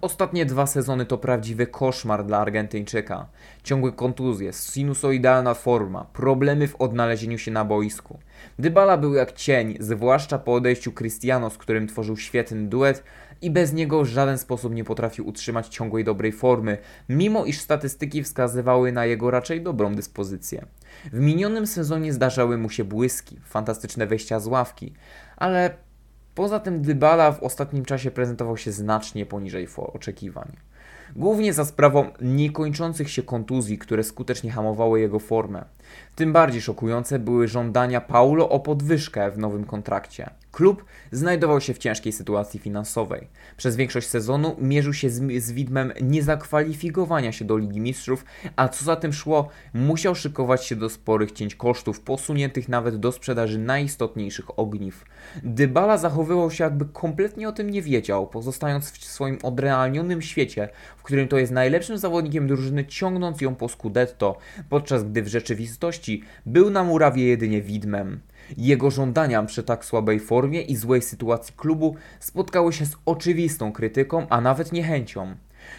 Ostatnie dwa sezony to prawdziwy koszmar dla Argentyńczyka. Ciągłe kontuzje, sinusoidalna forma, problemy w odnalezieniu się na boisku. Dybala był jak cień, zwłaszcza po odejściu Cristiano, z którym tworzył świetny duet i bez niego w żaden sposób nie potrafił utrzymać ciągłej dobrej formy, mimo iż statystyki wskazywały na jego raczej dobrą dyspozycję. W minionym sezonie zdarzały mu się błyski, fantastyczne wejścia z ławki, ale poza tym Dybala w ostatnim czasie prezentował się znacznie poniżej oczekiwań. Głównie za sprawą niekończących się kontuzji, które skutecznie hamowały jego formę. Tym bardziej szokujące były żądania Paulo o podwyżkę w nowym kontrakcie. Klub znajdował się w ciężkiej sytuacji finansowej. Przez większość sezonu mierzył się z, z widmem niezakwalifikowania się do Ligi Mistrzów, a co za tym szło, musiał szykować się do sporych cięć kosztów, posuniętych nawet do sprzedaży najistotniejszych ogniw. Dybala zachowywał się jakby kompletnie o tym nie wiedział, pozostając w swoim odrealnionym świecie, w którym to jest najlepszym zawodnikiem drużyny, ciągnąc ją po Scudetto, podczas gdy w rzeczywistości był na murawie jedynie widmem. Jego żądania przy tak słabej formie i złej sytuacji klubu spotkały się z oczywistą krytyką, a nawet niechęcią.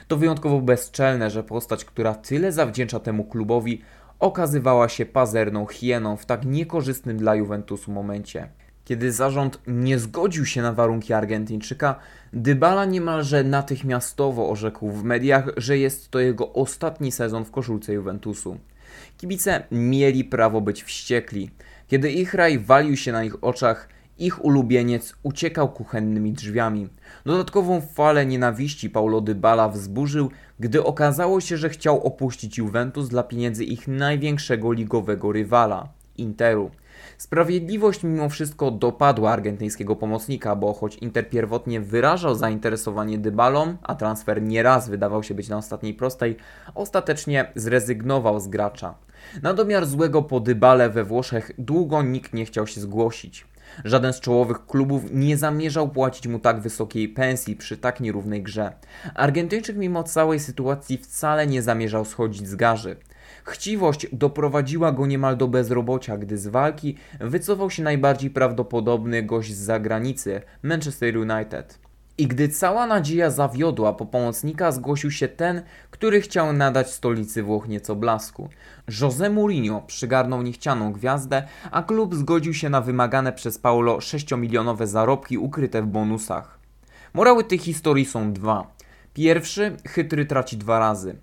To wyjątkowo bezczelne, że postać, która tyle zawdzięcza temu klubowi, okazywała się pazerną hieną w tak niekorzystnym dla Juventusu momencie. Kiedy zarząd nie zgodził się na warunki Argentyńczyka, Dybala niemalże natychmiastowo orzekł w mediach, że jest to jego ostatni sezon w koszulce Juventusu. Kibice mieli prawo być wściekli. Kiedy ich raj walił się na ich oczach, ich ulubieniec uciekał kuchennymi drzwiami. Dodatkową falę nienawiści Paulo Dybala wzburzył, gdy okazało się, że chciał opuścić Juventus dla pieniędzy ich największego ligowego rywala Interu. Sprawiedliwość mimo wszystko dopadła argentyńskiego pomocnika, bo choć Inter pierwotnie wyrażał zainteresowanie Dybalą, a transfer nieraz wydawał się być na ostatniej prostej, ostatecznie zrezygnował z gracza. Na domiar złego po Dybale we Włoszech długo nikt nie chciał się zgłosić. Żaden z czołowych klubów nie zamierzał płacić mu tak wysokiej pensji przy tak nierównej grze. Argentyńczyk mimo całej sytuacji wcale nie zamierzał schodzić z garzy. Chciwość doprowadziła go niemal do bezrobocia, gdy z walki wycofał się najbardziej prawdopodobny gość z zagranicy Manchester United. I gdy cała nadzieja zawiodła, po pomocnika zgłosił się ten, który chciał nadać stolicy Włoch nieco blasku. José Mourinho przygarnął niechcianą gwiazdę, a klub zgodził się na wymagane przez Paulo 6-milionowe zarobki ukryte w bonusach. Morały tej historii są dwa. Pierwszy, chytry traci dwa razy.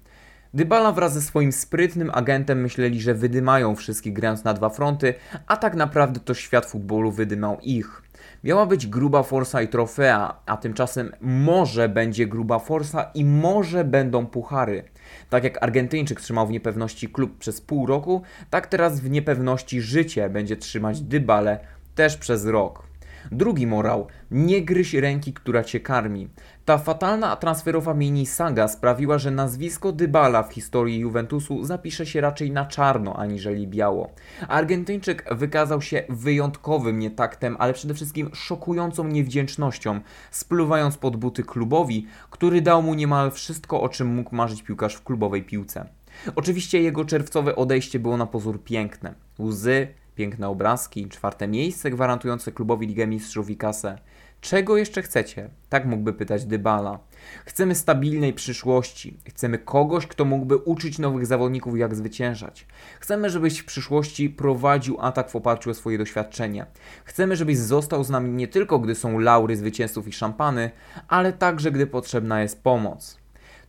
Dybala wraz ze swoim sprytnym agentem myśleli, że wydymają wszystkich grając na dwa fronty, a tak naprawdę to świat futbolu wydymał ich. Miała być gruba forsa i trofea, a tymczasem może będzie gruba forsa i może będą puchary. Tak jak Argentyńczyk trzymał w niepewności klub przez pół roku, tak teraz w niepewności życie będzie trzymać Dybale też przez rok. Drugi morał: nie gryź ręki, która cię karmi. Ta fatalna transferowa mini saga sprawiła, że nazwisko Dybala w historii Juventusu zapisze się raczej na czarno aniżeli biało. Argentyńczyk wykazał się wyjątkowym nietaktem, ale przede wszystkim szokującą niewdzięcznością, spluwając pod buty klubowi, który dał mu niemal wszystko, o czym mógł marzyć piłkarz w klubowej piłce. Oczywiście jego czerwcowe odejście było na pozór piękne. Łzy, piękne obrazki, czwarte miejsce gwarantujące klubowi Ligę Mistrzów i kasę. Czego jeszcze chcecie? Tak mógłby pytać Dybala. Chcemy stabilnej przyszłości. Chcemy kogoś, kto mógłby uczyć nowych zawodników, jak zwyciężać. Chcemy, żebyś w przyszłości prowadził atak w oparciu o swoje doświadczenie. Chcemy, żebyś został z nami nie tylko, gdy są laury zwycięzców i szampany, ale także, gdy potrzebna jest pomoc.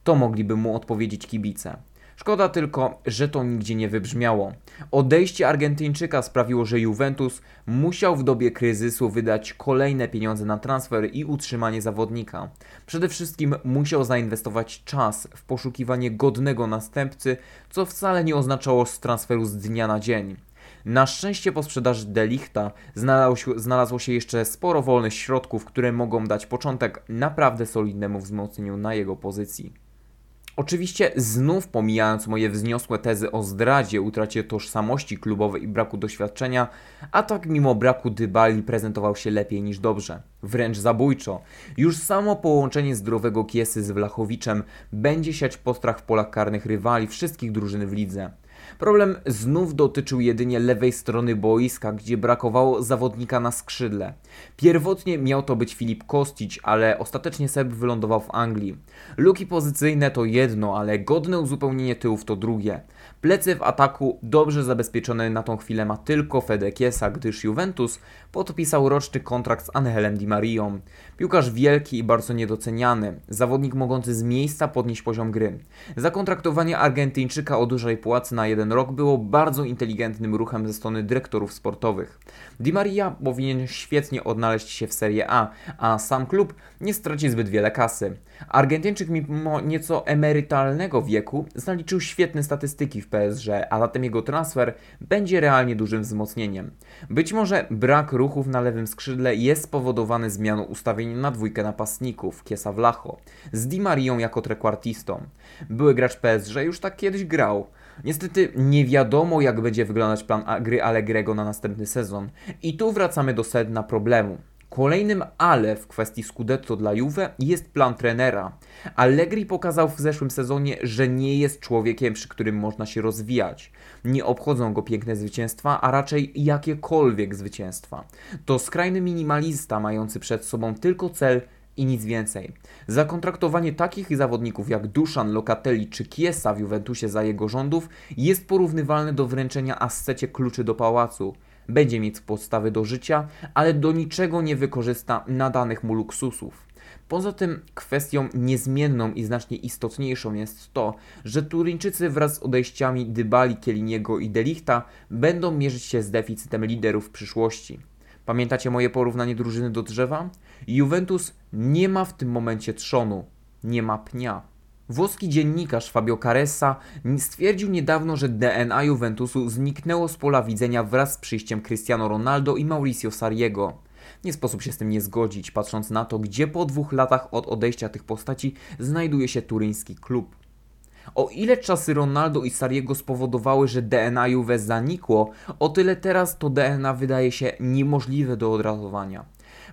To mogliby mu odpowiedzieć kibice. Szkoda tylko, że to nigdzie nie wybrzmiało. Odejście Argentyńczyka sprawiło, że Juventus musiał w dobie kryzysu wydać kolejne pieniądze na transfer i utrzymanie zawodnika. Przede wszystkim musiał zainwestować czas w poszukiwanie godnego następcy, co wcale nie oznaczało z transferu z dnia na dzień. Na szczęście po sprzedaży Delichta znalazło się jeszcze sporo wolnych środków, które mogą dać początek naprawdę solidnemu wzmocnieniu na jego pozycji. Oczywiście znów pomijając moje wzniosłe tezy o zdradzie, utracie tożsamości klubowej i braku doświadczenia, a tak mimo braku dybali prezentował się lepiej niż dobrze. Wręcz zabójczo. Już samo połączenie zdrowego Kiesy z Wlachowiczem będzie siać postrach w polach karnych rywali wszystkich drużyn w lidze. Problem znów dotyczył jedynie lewej strony boiska, gdzie brakowało zawodnika na skrzydle. Pierwotnie miał to być Filip Kostić, ale ostatecznie Serb wylądował w Anglii. Luki pozycyjne to jedno, ale godne uzupełnienie tyłów to drugie. Plecy w ataku dobrze zabezpieczone na tą chwilę ma tylko Fedekiesa, gdyż Juventus podpisał roczny kontrakt z Angelem Di Marią. Piłkarz wielki i bardzo niedoceniany, zawodnik mogący z miejsca podnieść poziom gry. Zakontraktowanie Argentyńczyka o dużej płacy na jeden rok było bardzo inteligentnym ruchem ze strony dyrektorów sportowych. Di Maria powinien świetnie odnaleźć się w Serie A, a sam klub nie straci zbyt wiele kasy. Argentyńczyk mimo nieco emerytalnego wieku zaliczył świetne statystyki w PSG, a zatem jego transfer będzie realnie dużym wzmocnieniem. Być może brak ruchów na lewym skrzydle jest spowodowany zmianą ustawienia na dwójkę napastników, Kiesa Vlacho, z Di Marią jako trekwartistą. Były gracz PSG już tak kiedyś grał. Niestety nie wiadomo jak będzie wyglądać plan gry Allegrego na następny sezon. I tu wracamy do sedna problemu. Kolejnym ale w kwestii Scudetto dla Juve jest plan trenera. Allegri pokazał w zeszłym sezonie, że nie jest człowiekiem, przy którym można się rozwijać. Nie obchodzą go piękne zwycięstwa, a raczej jakiekolwiek zwycięstwa. To skrajny minimalista mający przed sobą tylko cel i nic więcej. Zakontraktowanie takich zawodników jak Duszan, Locatelli czy Chiesa w Juventusie za jego rządów jest porównywalne do wręczenia ascecie kluczy do pałacu. Będzie mieć podstawy do życia, ale do niczego nie wykorzysta nadanych mu luksusów. Poza tym kwestią niezmienną i znacznie istotniejszą jest to, że Turyńczycy wraz z odejściami Dybali, Kieliniego i Delichta będą mierzyć się z deficytem liderów w przyszłości. Pamiętacie moje porównanie drużyny do drzewa? Juventus nie ma w tym momencie trzonu, nie ma pnia. Włoski dziennikarz Fabio Caressa stwierdził niedawno, że DNA Juventusu zniknęło z pola widzenia wraz z przyjściem Cristiano Ronaldo i Mauricio Sariego. Nie sposób się z tym nie zgodzić, patrząc na to, gdzie po dwóch latach od odejścia tych postaci znajduje się turyński klub. O ile czasy Ronaldo i Sariego spowodowały, że DNA Juve zanikło, o tyle teraz to DNA wydaje się niemożliwe do odratowania.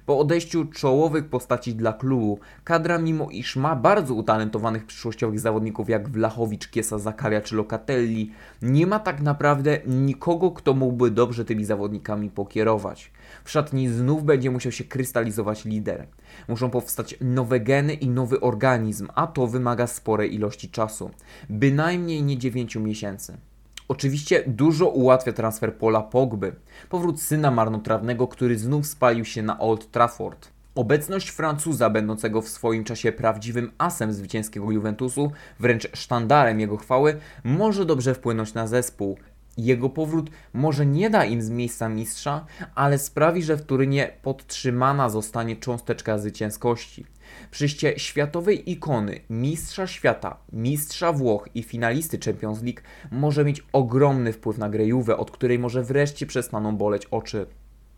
Po odejściu czołowych postaci dla klubu, kadra mimo iż ma bardzo utalentowanych przyszłościowych zawodników jak Wlachowicz, Kiesa, Zakaria czy Locatelli, nie ma tak naprawdę nikogo, kto mógłby dobrze tymi zawodnikami pokierować. W szatni znów będzie musiał się krystalizować lider. Muszą powstać nowe geny i nowy organizm, a to wymaga sporej ilości czasu. Bynajmniej nie 9 miesięcy. Oczywiście dużo ułatwia transfer Pola Pogby, powrót syna marnotrawnego, który znów spalił się na Old Trafford. Obecność Francuza, będącego w swoim czasie prawdziwym asem zwycięskiego Juventusu, wręcz sztandarem jego chwały, może dobrze wpłynąć na zespół. Jego powrót może nie da im z miejsca mistrza, ale sprawi, że w Turynie podtrzymana zostanie cząsteczka zwycięskości. Przyjście światowej ikony, mistrza świata, mistrza Włoch i finalisty Champions League może mieć ogromny wpływ na grę Juve, od której może wreszcie przestaną boleć oczy.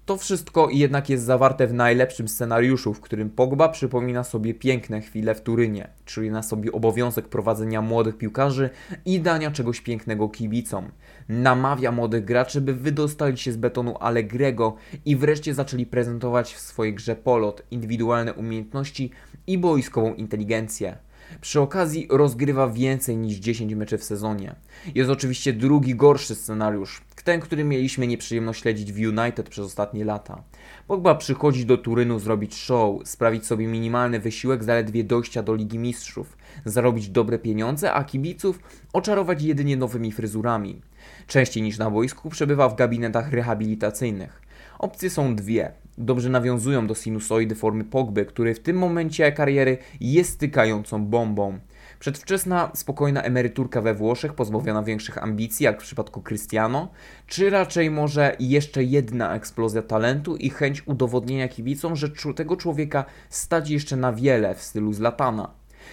To wszystko jednak jest zawarte w najlepszym scenariuszu, w którym Pogba przypomina sobie piękne chwile w Turynie, czyli na sobie obowiązek prowadzenia młodych piłkarzy i dania czegoś pięknego kibicom. Namawia młodych graczy, by wydostali się z betonu Allegrego i wreszcie zaczęli prezentować w swojej grze polot, indywidualne umiejętności i boiskową inteligencję. Przy okazji rozgrywa więcej niż 10 meczy w sezonie. Jest oczywiście drugi gorszy scenariusz, ten, który mieliśmy nieprzyjemność śledzić w United przez ostatnie lata. Pogba przychodzi do Turynu zrobić show, sprawić sobie minimalny wysiłek zaledwie dojścia do Ligi Mistrzów, zarobić dobre pieniądze, a kibiców oczarować jedynie nowymi fryzurami. Częściej niż na boisku przebywa w gabinetach rehabilitacyjnych. Opcje są dwie. Dobrze nawiązują do sinusoidy formy Pogby, który w tym momencie kariery jest stykającą bombą. Przedwczesna, spokojna emeryturka we Włoszech, pozbawiona większych ambicji, jak w przypadku Cristiano, czy raczej może jeszcze jedna eksplozja talentu i chęć udowodnienia kibicom, że tego człowieka stać jeszcze na wiele w stylu Zlatana.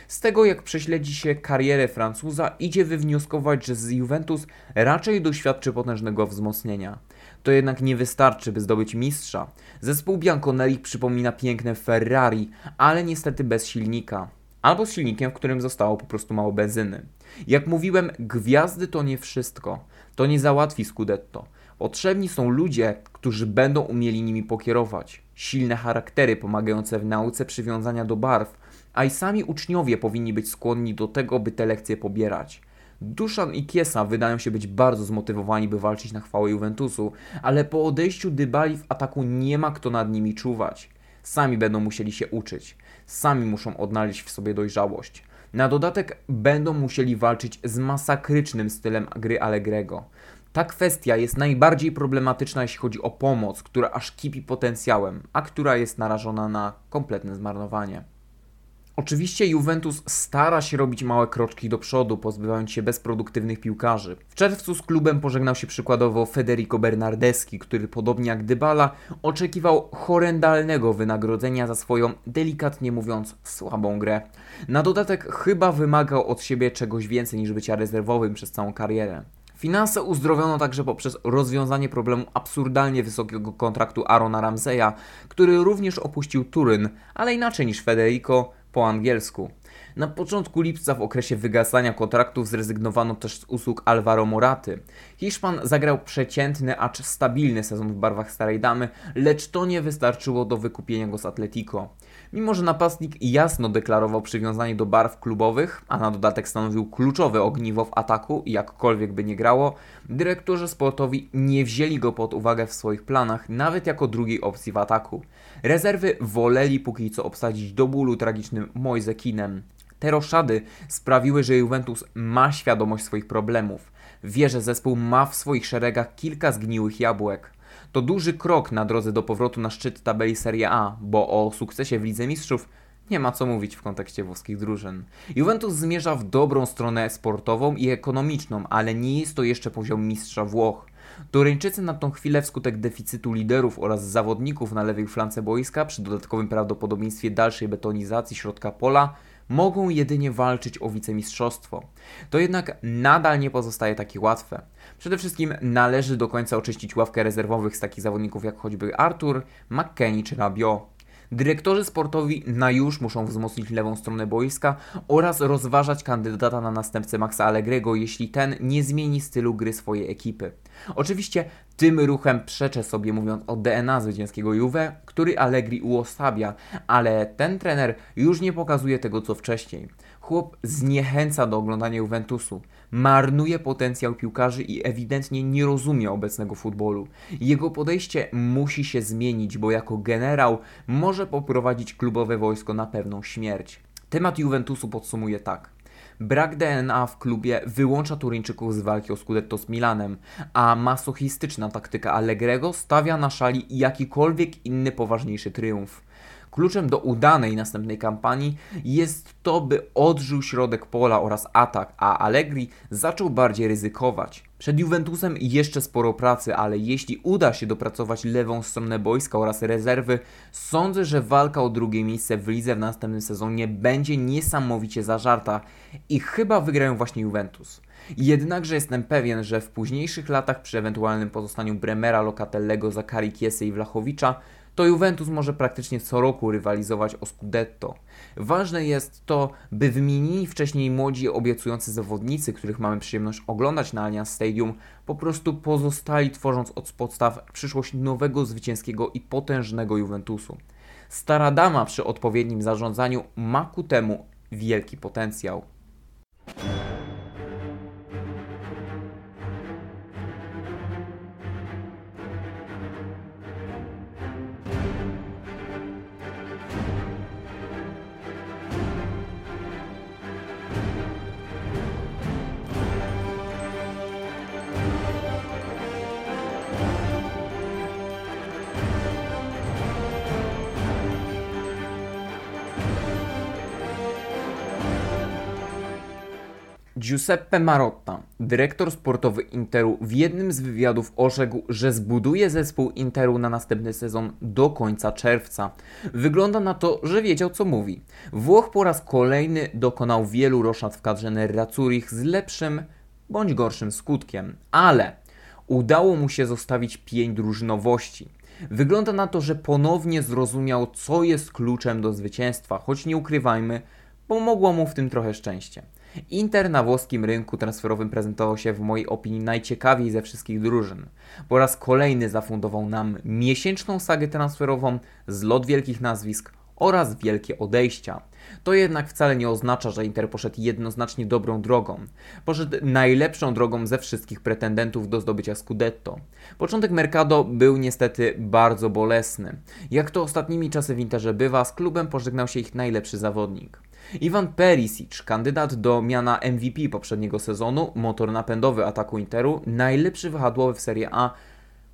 Z tego, jak prześledzi się karierę Francuza, idzie wywnioskować, że z Juventus raczej doświadczy potężnego wzmocnienia. To jednak nie wystarczy, by zdobyć mistrza. Zespół Bianconeri przypomina piękne Ferrari, ale niestety bez silnika albo z silnikiem, w którym zostało po prostu mało benzyny. Jak mówiłem, gwiazdy to nie wszystko. To nie załatwi Scudetto. Potrzebni są ludzie, którzy będą umieli nimi pokierować. Silne charaktery pomagające w nauce przywiązania do barw, a i sami uczniowie powinni być skłonni do tego, by te lekcje pobierać. Duszan i Kiesa wydają się być bardzo zmotywowani, by walczyć na chwałę Juventusu, ale po odejściu Dybali w ataku nie ma kto nad nimi czuwać. Sami będą musieli się uczyć, sami muszą odnaleźć w sobie dojrzałość. Na dodatek będą musieli walczyć z masakrycznym stylem gry Allegrego. Ta kwestia jest najbardziej problematyczna, jeśli chodzi o pomoc, która aż kipi potencjałem, a która jest narażona na kompletne zmarnowanie. Oczywiście Juventus stara się robić małe kroczki do przodu, pozbywając się bezproduktywnych piłkarzy. W czerwcu z klubem pożegnał się przykładowo Federico Bernardeschi, który podobnie jak Dybala oczekiwał horrendalnego wynagrodzenia za swoją, delikatnie mówiąc, słabą grę. Na dodatek chyba wymagał od siebie czegoś więcej niż bycia rezerwowym przez całą karierę. Finanse uzdrowiono także poprzez rozwiązanie problemu absurdalnie wysokiego kontraktu Arona Ramseya, który również opuścił Turyn, ale inaczej niż Federico, po angielsku. Na początku lipca w okresie wygasania kontraktów zrezygnowano też z usług Alvaro Moraty. Hiszpan zagrał przeciętny, acz stabilny sezon w barwach Starej Damy, lecz to nie wystarczyło do wykupienia go z Atletico. Mimo, że napastnik jasno deklarował przywiązanie do barw klubowych, a na dodatek stanowił kluczowe ogniwo w ataku, jakkolwiek by nie grało, dyrektorzy sportowi nie wzięli go pod uwagę w swoich planach, nawet jako drugiej opcji w ataku. Rezerwy woleli póki co obsadzić do bólu tragicznym Moise Kinem. Te roszady sprawiły, że Juventus ma świadomość swoich problemów. Wie, że zespół ma w swoich szeregach kilka zgniłych jabłek. To duży krok na drodze do powrotu na szczyt tabeli Serie A, bo o sukcesie w Lidze Mistrzów nie ma co mówić w kontekście włoskich drużyn. Juventus zmierza w dobrą stronę sportową i ekonomiczną, ale nie jest to jeszcze poziom mistrza Włoch. Turyńczycy na tą chwilę wskutek deficytu liderów oraz zawodników na lewej flance boiska, przy dodatkowym prawdopodobieństwie dalszej betonizacji środka pola, mogą jedynie walczyć o wicemistrzostwo. To jednak nadal nie pozostaje takie łatwe. Przede wszystkim należy do końca oczyścić ławkę rezerwowych z takich zawodników jak choćby Artur, McKennie czy Rabiot. Dyrektorzy sportowi na już muszą wzmocnić lewą stronę boiska oraz rozważać kandydata na następcę Maxa Allegrego, jeśli ten nie zmieni stylu gry swojej ekipy. Oczywiście tym ruchem przeczę sobie mówiąc o DNA zwycięskiego Juve, który Allegri uosabia, ale ten trener już nie pokazuje tego co wcześniej. Chłop zniechęca do oglądania Juventusu, marnuje potencjał piłkarzy i ewidentnie nie rozumie obecnego futbolu. Jego podejście musi się zmienić, bo jako generał może poprowadzić klubowe wojsko na pewną śmierć. Temat Juventusu podsumuje tak. Brak DNA w klubie wyłącza Turyńczyków z walki o Scudetto z Milanem, a masochistyczna taktyka Allegrego stawia na szali jakikolwiek inny poważniejszy triumf. Kluczem do udanej następnej kampanii jest to, by odżył środek pola oraz atak, a Allegri zaczął bardziej ryzykować. Przed Juventusem jeszcze sporo pracy, ale jeśli uda się dopracować lewą stronę boiska oraz rezerwy, sądzę, że walka o drugie miejsce w lidze w następnym sezonie będzie niesamowicie zażarta i chyba wygrają właśnie Juventus. Jednakże jestem pewien, że w późniejszych latach przy ewentualnym pozostaniu Bremera, Locatellego, Zakari Kiesy i Wlachowicza to Juventus może praktycznie co roku rywalizować o Scudetto. Ważne jest to, by wymienieni wcześniej młodzi obiecujący zawodnicy, których mamy przyjemność oglądać na Allianz Stadium, po prostu pozostali tworząc od podstaw przyszłość nowego, zwycięskiego i potężnego Juventusu. Stara dama przy odpowiednim zarządzaniu ma ku temu wielki potencjał. Giuseppe Marotta, dyrektor sportowy Interu, w jednym z wywiadów orzekł, że zbuduje zespół Interu na następny sezon do końca czerwca. Wygląda na to, że wiedział co mówi. Włoch po raz kolejny dokonał wielu roszad w kadrze Nerazzurich z lepszym bądź gorszym skutkiem, ale udało mu się zostawić pień drużynowości. Wygląda na to, że ponownie zrozumiał, co jest kluczem do zwycięstwa, choć nie ukrywajmy, pomogło mu w tym trochę szczęście. Inter na włoskim rynku transferowym prezentował się w mojej opinii najciekawiej ze wszystkich drużyn. Po raz kolejny zafundował nam miesięczną sagę transferową, zlot wielkich nazwisk oraz wielkie odejścia. To jednak wcale nie oznacza, że Inter poszedł jednoznacznie dobrą drogą. Poszedł najlepszą drogą ze wszystkich pretendentów do zdobycia Scudetto. Początek Mercado był niestety bardzo bolesny. Jak to ostatnimi czasy w Interze bywa, z klubem pożegnał się ich najlepszy zawodnik. Iwan Perisic, kandydat do miana MVP poprzedniego sezonu, motor napędowy ataku Interu, najlepszy wahadłowy w Serie A,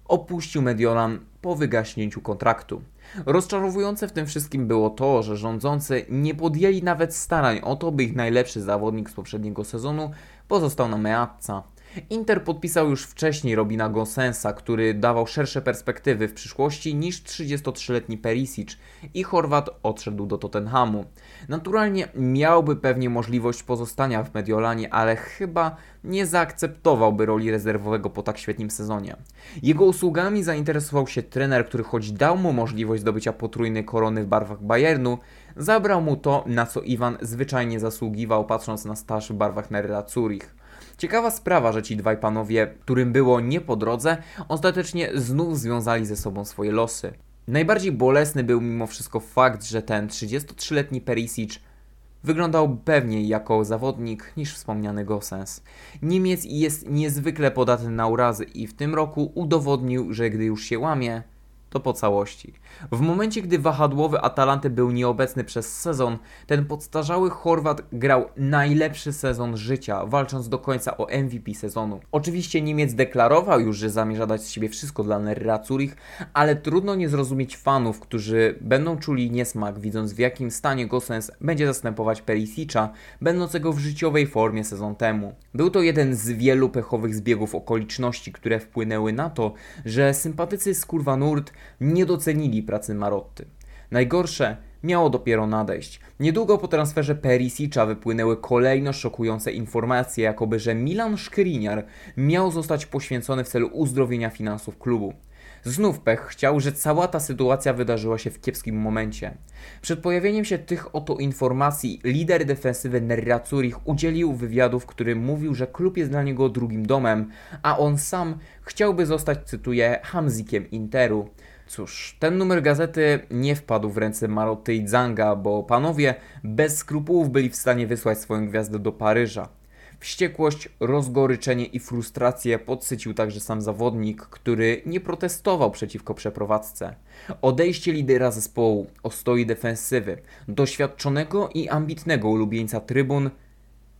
opuścił Mediolan po wygaśnięciu kontraktu. Rozczarowujące w tym wszystkim było to, że rządzący nie podjęli nawet starań o to, by ich najlepszy zawodnik z poprzedniego sezonu pozostał na Meazza. Inter podpisał już wcześniej Robina Gosensa, który dawał szersze perspektywy w przyszłości niż 33-letni Perisic i Chorwat odszedł do Tottenhamu. Naturalnie miałby pewnie możliwość pozostania w Mediolanie, ale chyba nie zaakceptowałby roli rezerwowego po tak świetnym sezonie. Jego usługami zainteresował się trener, który choć dał mu możliwość zdobycia potrójnej korony w barwach Bayernu, zabrał mu to, na co Iwan zwyczajnie zasługiwał, patrząc na staż w barwach Nerra Zurich. Ciekawa sprawa, że ci dwaj panowie, którym było nie po drodze, ostatecznie znów związali ze sobą swoje losy. Najbardziej bolesny był mimo wszystko fakt, że ten 33-letni Perisic wyglądał pewniej jako zawodnik niż wspomniany Gosens. Niemiec jest niezwykle podatny na urazy i w tym roku udowodnił, że gdy już się łamie, to po całości. W momencie, gdy wahadłowy Atalanty był nieobecny przez sezon, ten podstarzały Chorwat grał najlepszy sezon życia, walcząc do końca o MVP sezonu. Oczywiście Niemiec deklarował już, że zamierza dać z siebie wszystko dla Nerra Zurich, ale trudno nie zrozumieć fanów, którzy będą czuli niesmak, widząc w jakim stanie Gosens będzie zastępować Perisicza, będącego w życiowej formie sezon temu. Był to jeden z wielu pechowych zbiegów okoliczności, które wpłynęły na to, że sympatycy z Kurwa Nurt nie docenili pracy Marotty. Najgorsze miało dopiero nadejść. Niedługo po transferze Perisicza wypłynęły kolejno szokujące informacje, jakoby że Milan Szkriniar miał zostać poświęcony w celu uzdrowienia finansów klubu. Znów pech chciał, że cała ta sytuacja wydarzyła się w kiepskim momencie. Przed pojawieniem się tych oto informacji lider defensywy Nerra Zurich udzielił wywiadu, w którym mówił, że klub jest dla niego drugim domem, a on sam chciałby zostać, cytuję, Hamzikiem Interu. Cóż, ten numer gazety nie wpadł w ręce Maroty i Zanga, bo panowie bez skrupułów byli w stanie wysłać swoją gwiazdę do Paryża. Wściekłość, rozgoryczenie i frustrację podsycił także sam zawodnik, który nie protestował przeciwko przeprowadzce. Odejście lidera zespołu, ostoi defensywy, doświadczonego i ambitnego ulubieńca trybun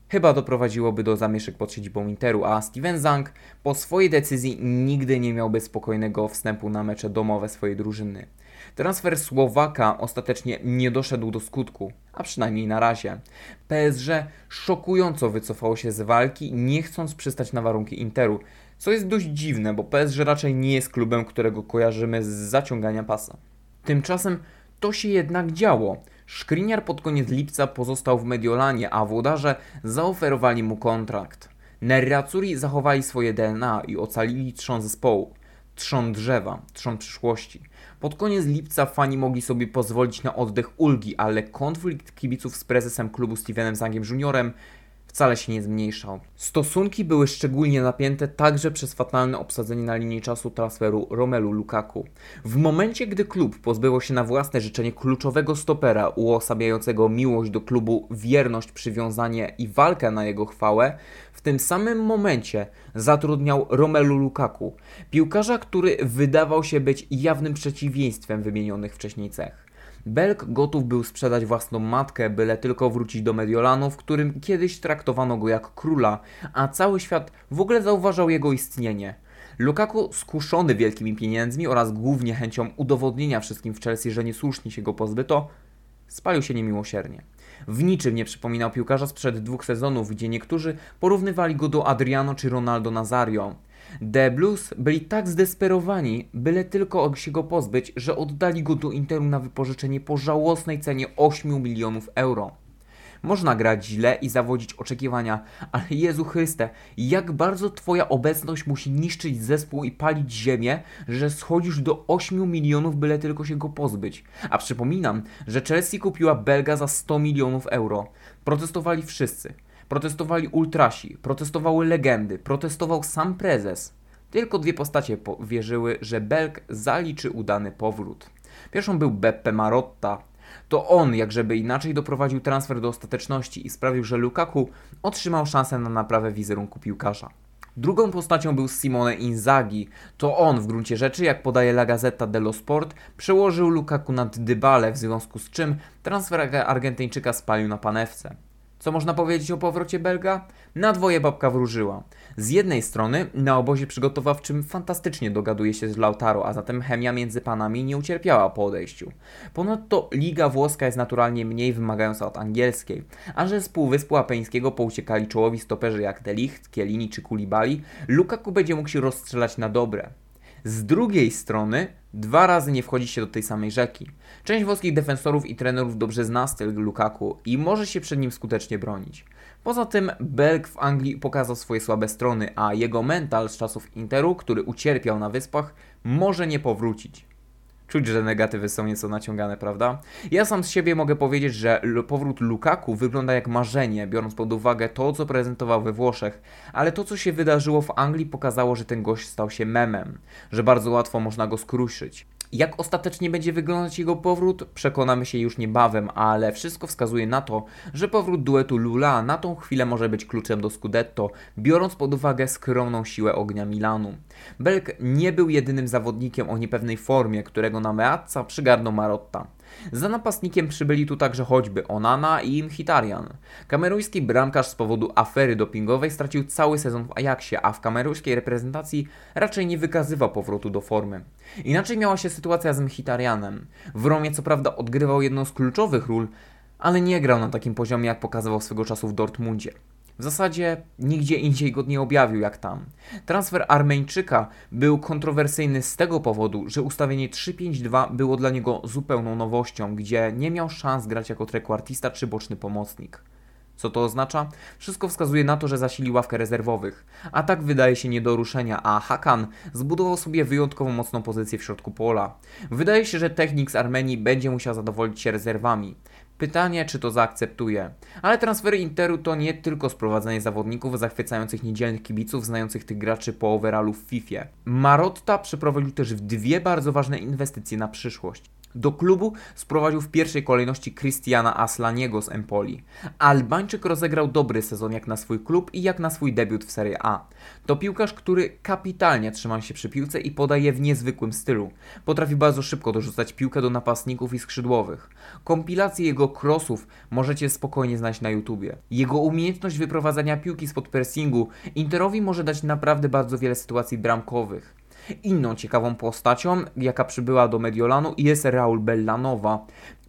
chyba doprowadziłoby do zamieszek pod siedzibą Interu, a Steven Zang po swojej decyzji nigdy nie miałby spokojnego wstępu na mecze domowe swojej drużyny. Transfer Słowaka ostatecznie nie doszedł do skutku, a przynajmniej na razie. PSG szokująco wycofało się z walki, nie chcąc przystać na warunki Interu, co jest dość dziwne, bo PSG raczej nie jest klubem, którego kojarzymy z zaciągania pasa. Tymczasem to się jednak działo. Szkriniar pod koniec lipca pozostał w Mediolanie, a włodarze zaoferowali mu kontrakt. Nerracuri zachowali swoje DNA i ocalili trzon zespołu. Trzon drzewa, trzon przyszłości. Pod koniec lipca fani mogli sobie pozwolić na oddech ulgi, ale konflikt kibiców z prezesem klubu Stevenem Zangiem Juniorem wcale się nie zmniejszał. Stosunki były szczególnie napięte także przez fatalne obsadzenie na linii czasu transferu Romelu Lukaku. W momencie, gdy klub pozbyło się na własne życzenie kluczowego stopera uosabiającego miłość do klubu, wierność, przywiązanie i walkę na jego chwałę, w tym samym momencie zatrudniał Romelu Lukaku, piłkarza, który wydawał się być jawnym przeciwieństwem wymienionych wcześniej cech. Belk gotów był sprzedać własną matkę, byle tylko wrócić do Mediolanu, w którym kiedyś traktowano go jak króla, a cały świat w ogóle zauważał jego istnienie. Lukaku, skuszony wielkimi pieniędzmi oraz głównie chęcią udowodnienia wszystkim w Chelsea, że niesłusznie się go pozbyto, spalił się niemiłosiernie. W niczym nie przypominał piłkarza sprzed dwóch sezonów, gdzie niektórzy porównywali go do Adriano czy Ronaldo Nazario. The Blues byli tak zdesperowani, byle tylko się go pozbyć, że oddali go do Interu na wypożyczenie po żałosnej cenie 8 milionów euro. Można grać źle i zawodzić oczekiwania, ale Jezu Chryste, jak bardzo Twoja obecność musi niszczyć zespół i palić ziemię, że schodzisz do 8 milionów, byle tylko się go pozbyć. A przypominam, że Chelsea kupiła Belga za 100 milionów euro. Protestowali wszyscy. Protestowali ultrasi, protestowały legendy, protestował sam prezes. Tylko dwie postacie wierzyły, że Belg zaliczy udany powrót. Pierwszą był Beppe Marotta, To on, jak żeby inaczej, doprowadził transfer do ostateczności i sprawił, że Lukaku otrzymał szansę na naprawę wizerunku piłkarza. Drugą postacią był Simone Inzaghi. To on w gruncie rzeczy, jak podaje La Gazzetta dello Sport, przełożył Lukaku nad Dybale, w związku z czym transfer Argentyńczyka spalił na panewce. Co można powiedzieć o powrocie Belga? Na dwoje babka wróżyła. Z jednej strony na obozie przygotowawczym fantastycznie dogaduje się z Lautaro, a zatem chemia między panami nie ucierpiała po odejściu. Ponadto liga włoska jest naturalnie mniej wymagająca od angielskiej, a że z Półwyspu Apeńskiego pouciekali czołowi stoperzy jak Delicht, Kielini czy Kulibali, Lukaku będzie mógł się rozstrzelać na dobre. Z drugiej strony dwa razy nie wchodzi się do tej samej rzeki. Część włoskich defensorów i trenerów dobrze zna styl Lukaku i może się przed nim skutecznie bronić. Poza tym Belg w Anglii pokazał swoje słabe strony, a jego mental z czasów Interu, który ucierpiał na wyspach, może nie powrócić. Czuć, że negatywy są nieco naciągane, prawda? Ja sam z siebie mogę powiedzieć, że powrót Lukaku wygląda jak marzenie, biorąc pod uwagę to, co prezentował we Włoszech, ale to, co się wydarzyło w Anglii, pokazało, że ten gość stał się memem, że bardzo łatwo można go skruszyć. Jak ostatecznie będzie wyglądać jego powrót, przekonamy się już niebawem, ale wszystko wskazuje na to, że powrót duetu Lula na tą chwilę może być kluczem do Scudetto, biorąc pod uwagę skromną siłę ognia Milanu. Belk nie był jedynym zawodnikiem o niepewnej formie, którego na Meazza przygarnął Marotta. Za napastnikiem przybyli tu także choćby Onana i Mkhitaryan. Kamerujski bramkarz z powodu afery dopingowej stracił cały sezon w Ajaxie, a w kamerujskiej reprezentacji raczej nie wykazywał powrotu do formy. Inaczej miała się sytuacja z Mkhitaryanem. W Romie co prawda odgrywał jedną z kluczowych ról, ale nie grał na takim poziomie jak pokazywał swego czasu w Dortmundzie. W zasadzie nigdzie indziej go nie objawił jak tam. Transfer Armeńczyka był kontrowersyjny z tego powodu, że ustawienie 3-5-2 było dla niego zupełną nowością, gdzie nie miał szans grać jako trekwartista czy boczny pomocnik. Co to oznacza? Wszystko wskazuje na to, że zasili ławkę rezerwowych. A tak wydaje się nie do ruszenia, a Hakan zbudował sobie wyjątkowo mocną pozycję w środku pola. Wydaje się, że technik z Armenii będzie musiał zadowolić się rezerwami. Pytanie, czy to zaakceptuje. Ale transfery Interu to nie tylko sprowadzenie zawodników zachwycających niedzielnych kibiców, znających tych graczy po overallu w FIFA. Marotta przeprowadził też dwie bardzo ważne inwestycje na przyszłość. Do klubu sprowadził w pierwszej kolejności Cristiana Aslaniego z Empoli. Albańczyk rozegrał dobry sezon jak na swój klub i jak na swój debiut w Serie A. To piłkarz, który kapitalnie trzyma się przy piłce i podaje w niezwykłym stylu. Potrafi bardzo szybko dorzucać piłkę do napastników i skrzydłowych. Kompilację jego crossów możecie spokojnie znaleźć na YouTubie. Jego umiejętność wyprowadzania piłki spod pressingu Interowi może dać naprawdę bardzo wiele sytuacji bramkowych. Inną ciekawą postacią, jaka przybyła do Mediolanu jest Raul Bellanowa.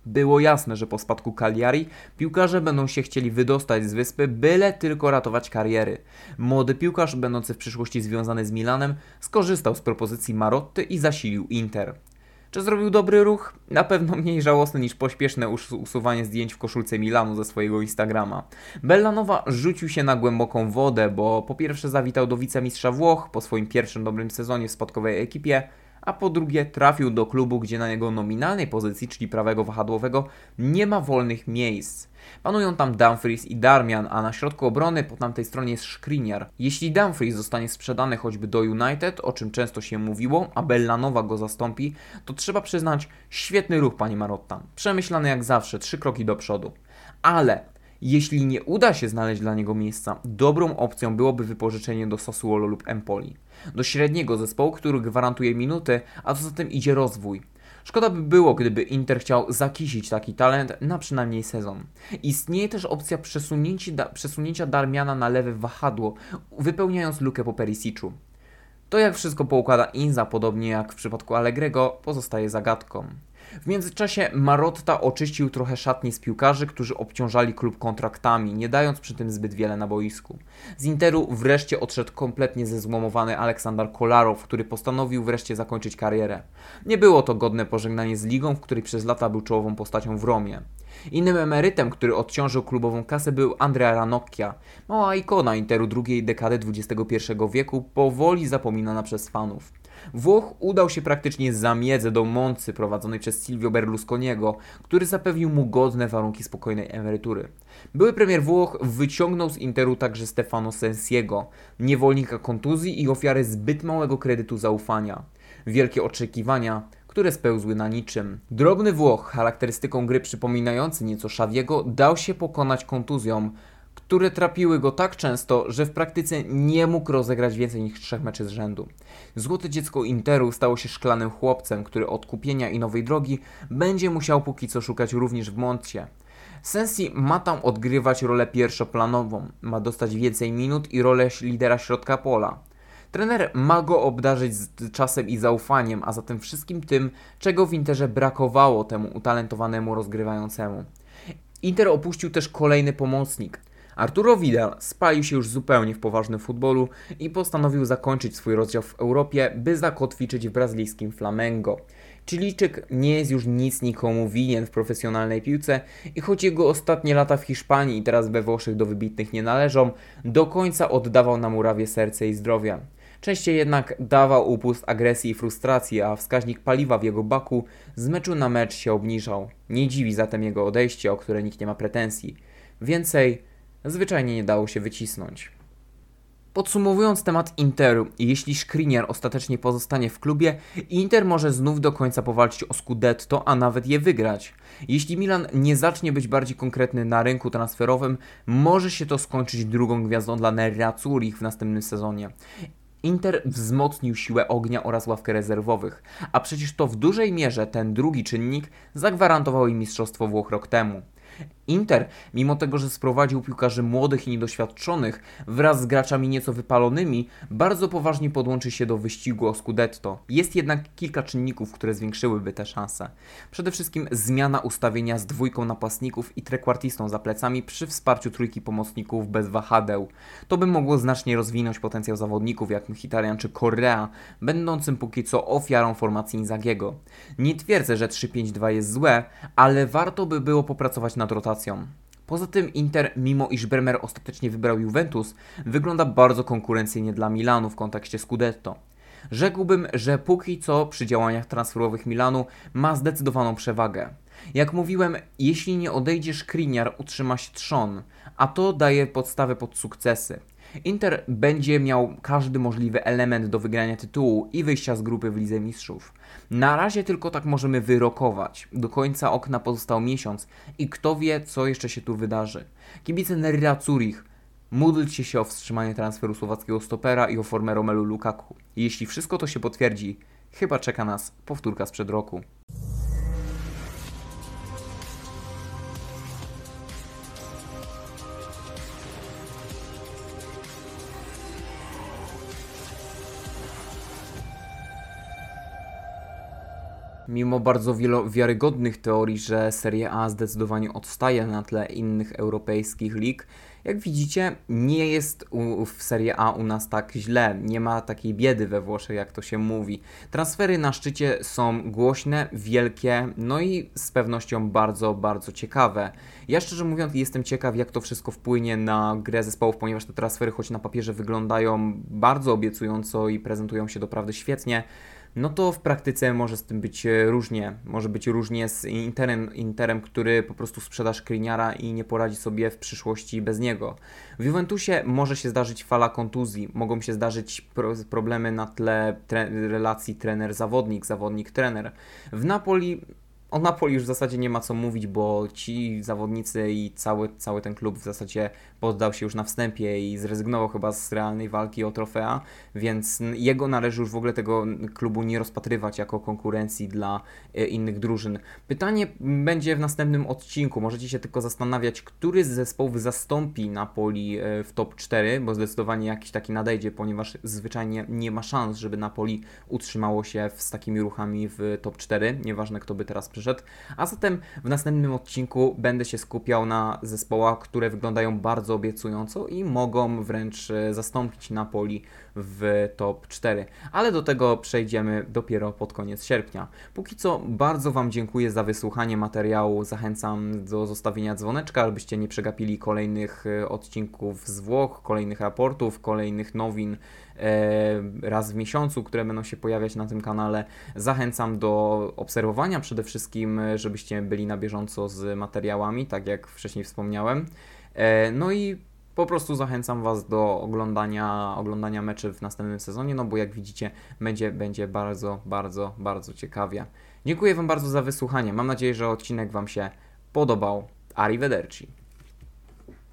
Było jasne, że po spadku Cagliari piłkarze będą się chcieli wydostać z wyspy, byle tylko ratować kariery. Młody piłkarz, będący w przyszłości związany z Milanem, skorzystał z propozycji Marotty i zasilił Inter. Czy zrobił dobry ruch? Na pewno mniej żałosny niż pośpieszne usuwanie zdjęć w koszulce Milanu ze swojego Instagrama. Bellanowa rzucił się na głęboką wodę, bo po pierwsze zawitał do wicemistrza Włoch po swoim pierwszym dobrym sezonie w spadkowej ekipie, a po drugie trafił do klubu, gdzie na jego nominalnej pozycji, czyli prawego wahadłowego, nie ma wolnych miejsc. Panują tam Dumfries i Darmian, a na środku obrony po tamtej stronie jest Skriniar. Jeśli Dumfries zostanie sprzedany choćby do United, o czym często się mówiło, a Bellanowa go zastąpi, to trzeba przyznać świetny ruch, pani Marotta. Przemyślany jak zawsze, trzy kroki do przodu. Ale jeśli nie uda się znaleźć dla niego miejsca, dobrą opcją byłoby wypożyczenie do Sassuolo lub Empoli. Do średniego zespołu, który gwarantuje minuty, a co za tym idzie rozwój. Szkoda by było, gdyby Inter chciał zakisić taki talent na przynajmniej sezon. Istnieje też opcja przesunięcia, przesunięcia Darmiana na lewe wahadło, wypełniając lukę po Perisiczu. To jak wszystko poukłada Inza, podobnie jak w przypadku Allegrego, pozostaje zagadką. W międzyczasie Marotta oczyścił trochę szatni z piłkarzy, którzy obciążali klub kontraktami, nie dając przy tym zbyt wiele na boisku. Z Interu wreszcie odszedł kompletnie zezłomowany Aleksander Kolarow, który postanowił wreszcie zakończyć karierę. Nie było to godne pożegnanie z ligą, w której przez lata był czołową postacią w Romie. Innym emerytem, który odciążył klubową kasę był Andrea Ranocchia, mała ikona Interu drugiej dekady XXI wieku, powoli zapominana przez fanów. Włoch udał się praktycznie za miedzę do Moncy prowadzonej przez Silvio Berlusconiego, który zapewnił mu godne warunki spokojnej emerytury. Były premier Włoch wyciągnął z Interu także Stefano Sensiego, niewolnika kontuzji i ofiary zbyt małego kredytu zaufania. Wielkie oczekiwania które spełzły na niczym. Drobny Włoch, charakterystyką gry przypominający nieco Szawiego, dał się pokonać kontuzjom, które trapiły go tak często, że w praktyce nie mógł rozegrać więcej niż trzech meczy z rzędu. Złote dziecko Interu stało się szklanym chłopcem, który od kupienia i nowej drogi będzie musiał póki co szukać również w Moncie. Sensi ma tam odgrywać rolę pierwszoplanową, ma dostać więcej minut i rolę lidera środka pola. Trener ma go obdarzyć czasem i zaufaniem, a zatem wszystkim tym, czego w Interze brakowało temu utalentowanemu rozgrywającemu. Inter opuścił też kolejny pomocnik. Arturo Vidal spalił się już zupełnie w poważnym futbolu i postanowił zakończyć swój rozdział w Europie, by zakotwiczyć w brazylijskim Flamengo. Chilijczyk nie jest już nic nikomu winien w profesjonalnej piłce i choć jego ostatnie lata w Hiszpanii i teraz we Włoszech do wybitnych nie należą, do końca oddawał na murawie serce i zdrowie. Częściej jednak dawał upust agresji i frustracji, a wskaźnik paliwa w jego baku z meczu na mecz się obniżał. Nie dziwi zatem jego odejście, o które nikt nie ma pretensji. Więcej zwyczajnie nie dało się wycisnąć. Podsumowując temat Interu, jeśli Skriniar ostatecznie pozostanie w klubie, Inter może znów do końca powalczyć o Scudetto, a nawet je wygrać. Jeśli Milan nie zacznie być bardziej konkretny na rynku transferowym, może się to skończyć drugą gwiazdą dla Nerazzurich w następnym sezonie. Inter wzmocnił siłę ognia oraz ławkę rezerwowych, a przecież to w dużej mierze ten drugi czynnik zagwarantował im Mistrzostwo Włoch rok temu. Inter, mimo tego, że sprowadził piłkarzy młodych i niedoświadczonych wraz z graczami nieco wypalonymi, bardzo poważnie podłączy się do wyścigu o Scudetto. Jest jednak kilka czynników, które zwiększyłyby te szanse. Przede wszystkim zmiana ustawienia z dwójką napastników i trekwartistą za plecami przy wsparciu trójki pomocników bez wahadeł. To by mogło znacznie rozwinąć potencjał zawodników jak Mkhitaryan czy Correa, będącym póki co ofiarą formacji Inzagiego. Nie twierdzę, że 3-5-2 jest złe, ale warto by było popracować nad rotacją. Poza tym Inter, mimo iż Bremer ostatecznie wybrał Juventus, wygląda bardzo konkurencyjnie dla Milanu w kontekście Scudetto. Rzekłbym, że póki co przy działaniach transferowych Milanu ma zdecydowaną przewagę. Jak mówiłem, jeśli nie odejdzie Skriniar, utrzyma się trzon, a to daje podstawę pod sukcesy. Inter będzie miał każdy możliwy element do wygrania tytułu i wyjścia z grupy w Lidze Mistrzów. Na razie tylko tak możemy wyrokować. Do końca okna pozostał miesiąc i kto wie, co jeszcze się tu wydarzy. Kibice Nerra Zurich módlcie się o wstrzymanie transferu słowackiego stopera i o formę Romelu Lukaku. Jeśli wszystko to się potwierdzi, chyba czeka nas powtórka sprzed roku. Mimo bardzo wiarygodnych teorii, że Serie A zdecydowanie odstaje na tle innych europejskich lig, jak widzicie, nie jest u, w Serie A u nas tak źle. Nie ma takiej biedy we Włoszech, jak to się mówi. Transfery na szczycie są głośne, wielkie, no i z pewnością bardzo, bardzo ciekawe. Ja szczerze mówiąc jestem ciekaw, jak to wszystko wpłynie na grę zespołów, ponieważ te transfery, choć na papierze wyglądają bardzo obiecująco i prezentują się doprawdy świetnie, no to w praktyce może z tym być e, różnie. Może być różnie z Interem, Interem który po prostu sprzeda Skriniara i nie poradzi sobie w przyszłości bez niego. W Juventusie może się zdarzyć fala kontuzji, mogą się zdarzyć pro problemy na tle tre relacji trener-zawodnik, zawodnik-trener. W Napoli o Napoli już w zasadzie nie ma co mówić, bo ci zawodnicy i cały, cały ten klub w zasadzie poddał się już na wstępie i zrezygnował chyba z realnej walki o trofea, więc jego należy już w ogóle tego klubu nie rozpatrywać jako konkurencji dla e, innych drużyn. Pytanie będzie w następnym odcinku. Możecie się tylko zastanawiać, który z zespołów zastąpi Napoli e, w top 4, bo zdecydowanie jakiś taki nadejdzie, ponieważ zwyczajnie nie ma szans, żeby Napoli utrzymało się z takimi ruchami w top 4, nieważne kto by teraz przyszedł przyszedł. A zatem w następnym odcinku będę się skupiał na zespołach, które wyglądają bardzo obiecująco i mogą wręcz e, zastąpić Napoli w top 4. Ale do tego przejdziemy dopiero pod koniec sierpnia. Póki co bardzo Wam dziękuję za wysłuchanie materiału. Zachęcam do zostawienia dzwoneczka, abyście nie przegapili kolejnych e, odcinków z Włoch, kolejnych raportów, kolejnych nowin E, raz w miesiącu, które będą się pojawiać na tym kanale. Zachęcam do obserwowania przede wszystkim, żebyście byli na bieżąco z materiałami, tak jak wcześniej wspomniałem. E, no i po prostu zachęcam Was do oglądania, oglądania meczy w następnym sezonie, no bo jak widzicie, będzie, będzie bardzo, bardzo, bardzo ciekawie. Dziękuję Wam bardzo za wysłuchanie. Mam nadzieję, że odcinek Wam się podobał. Arrivederci.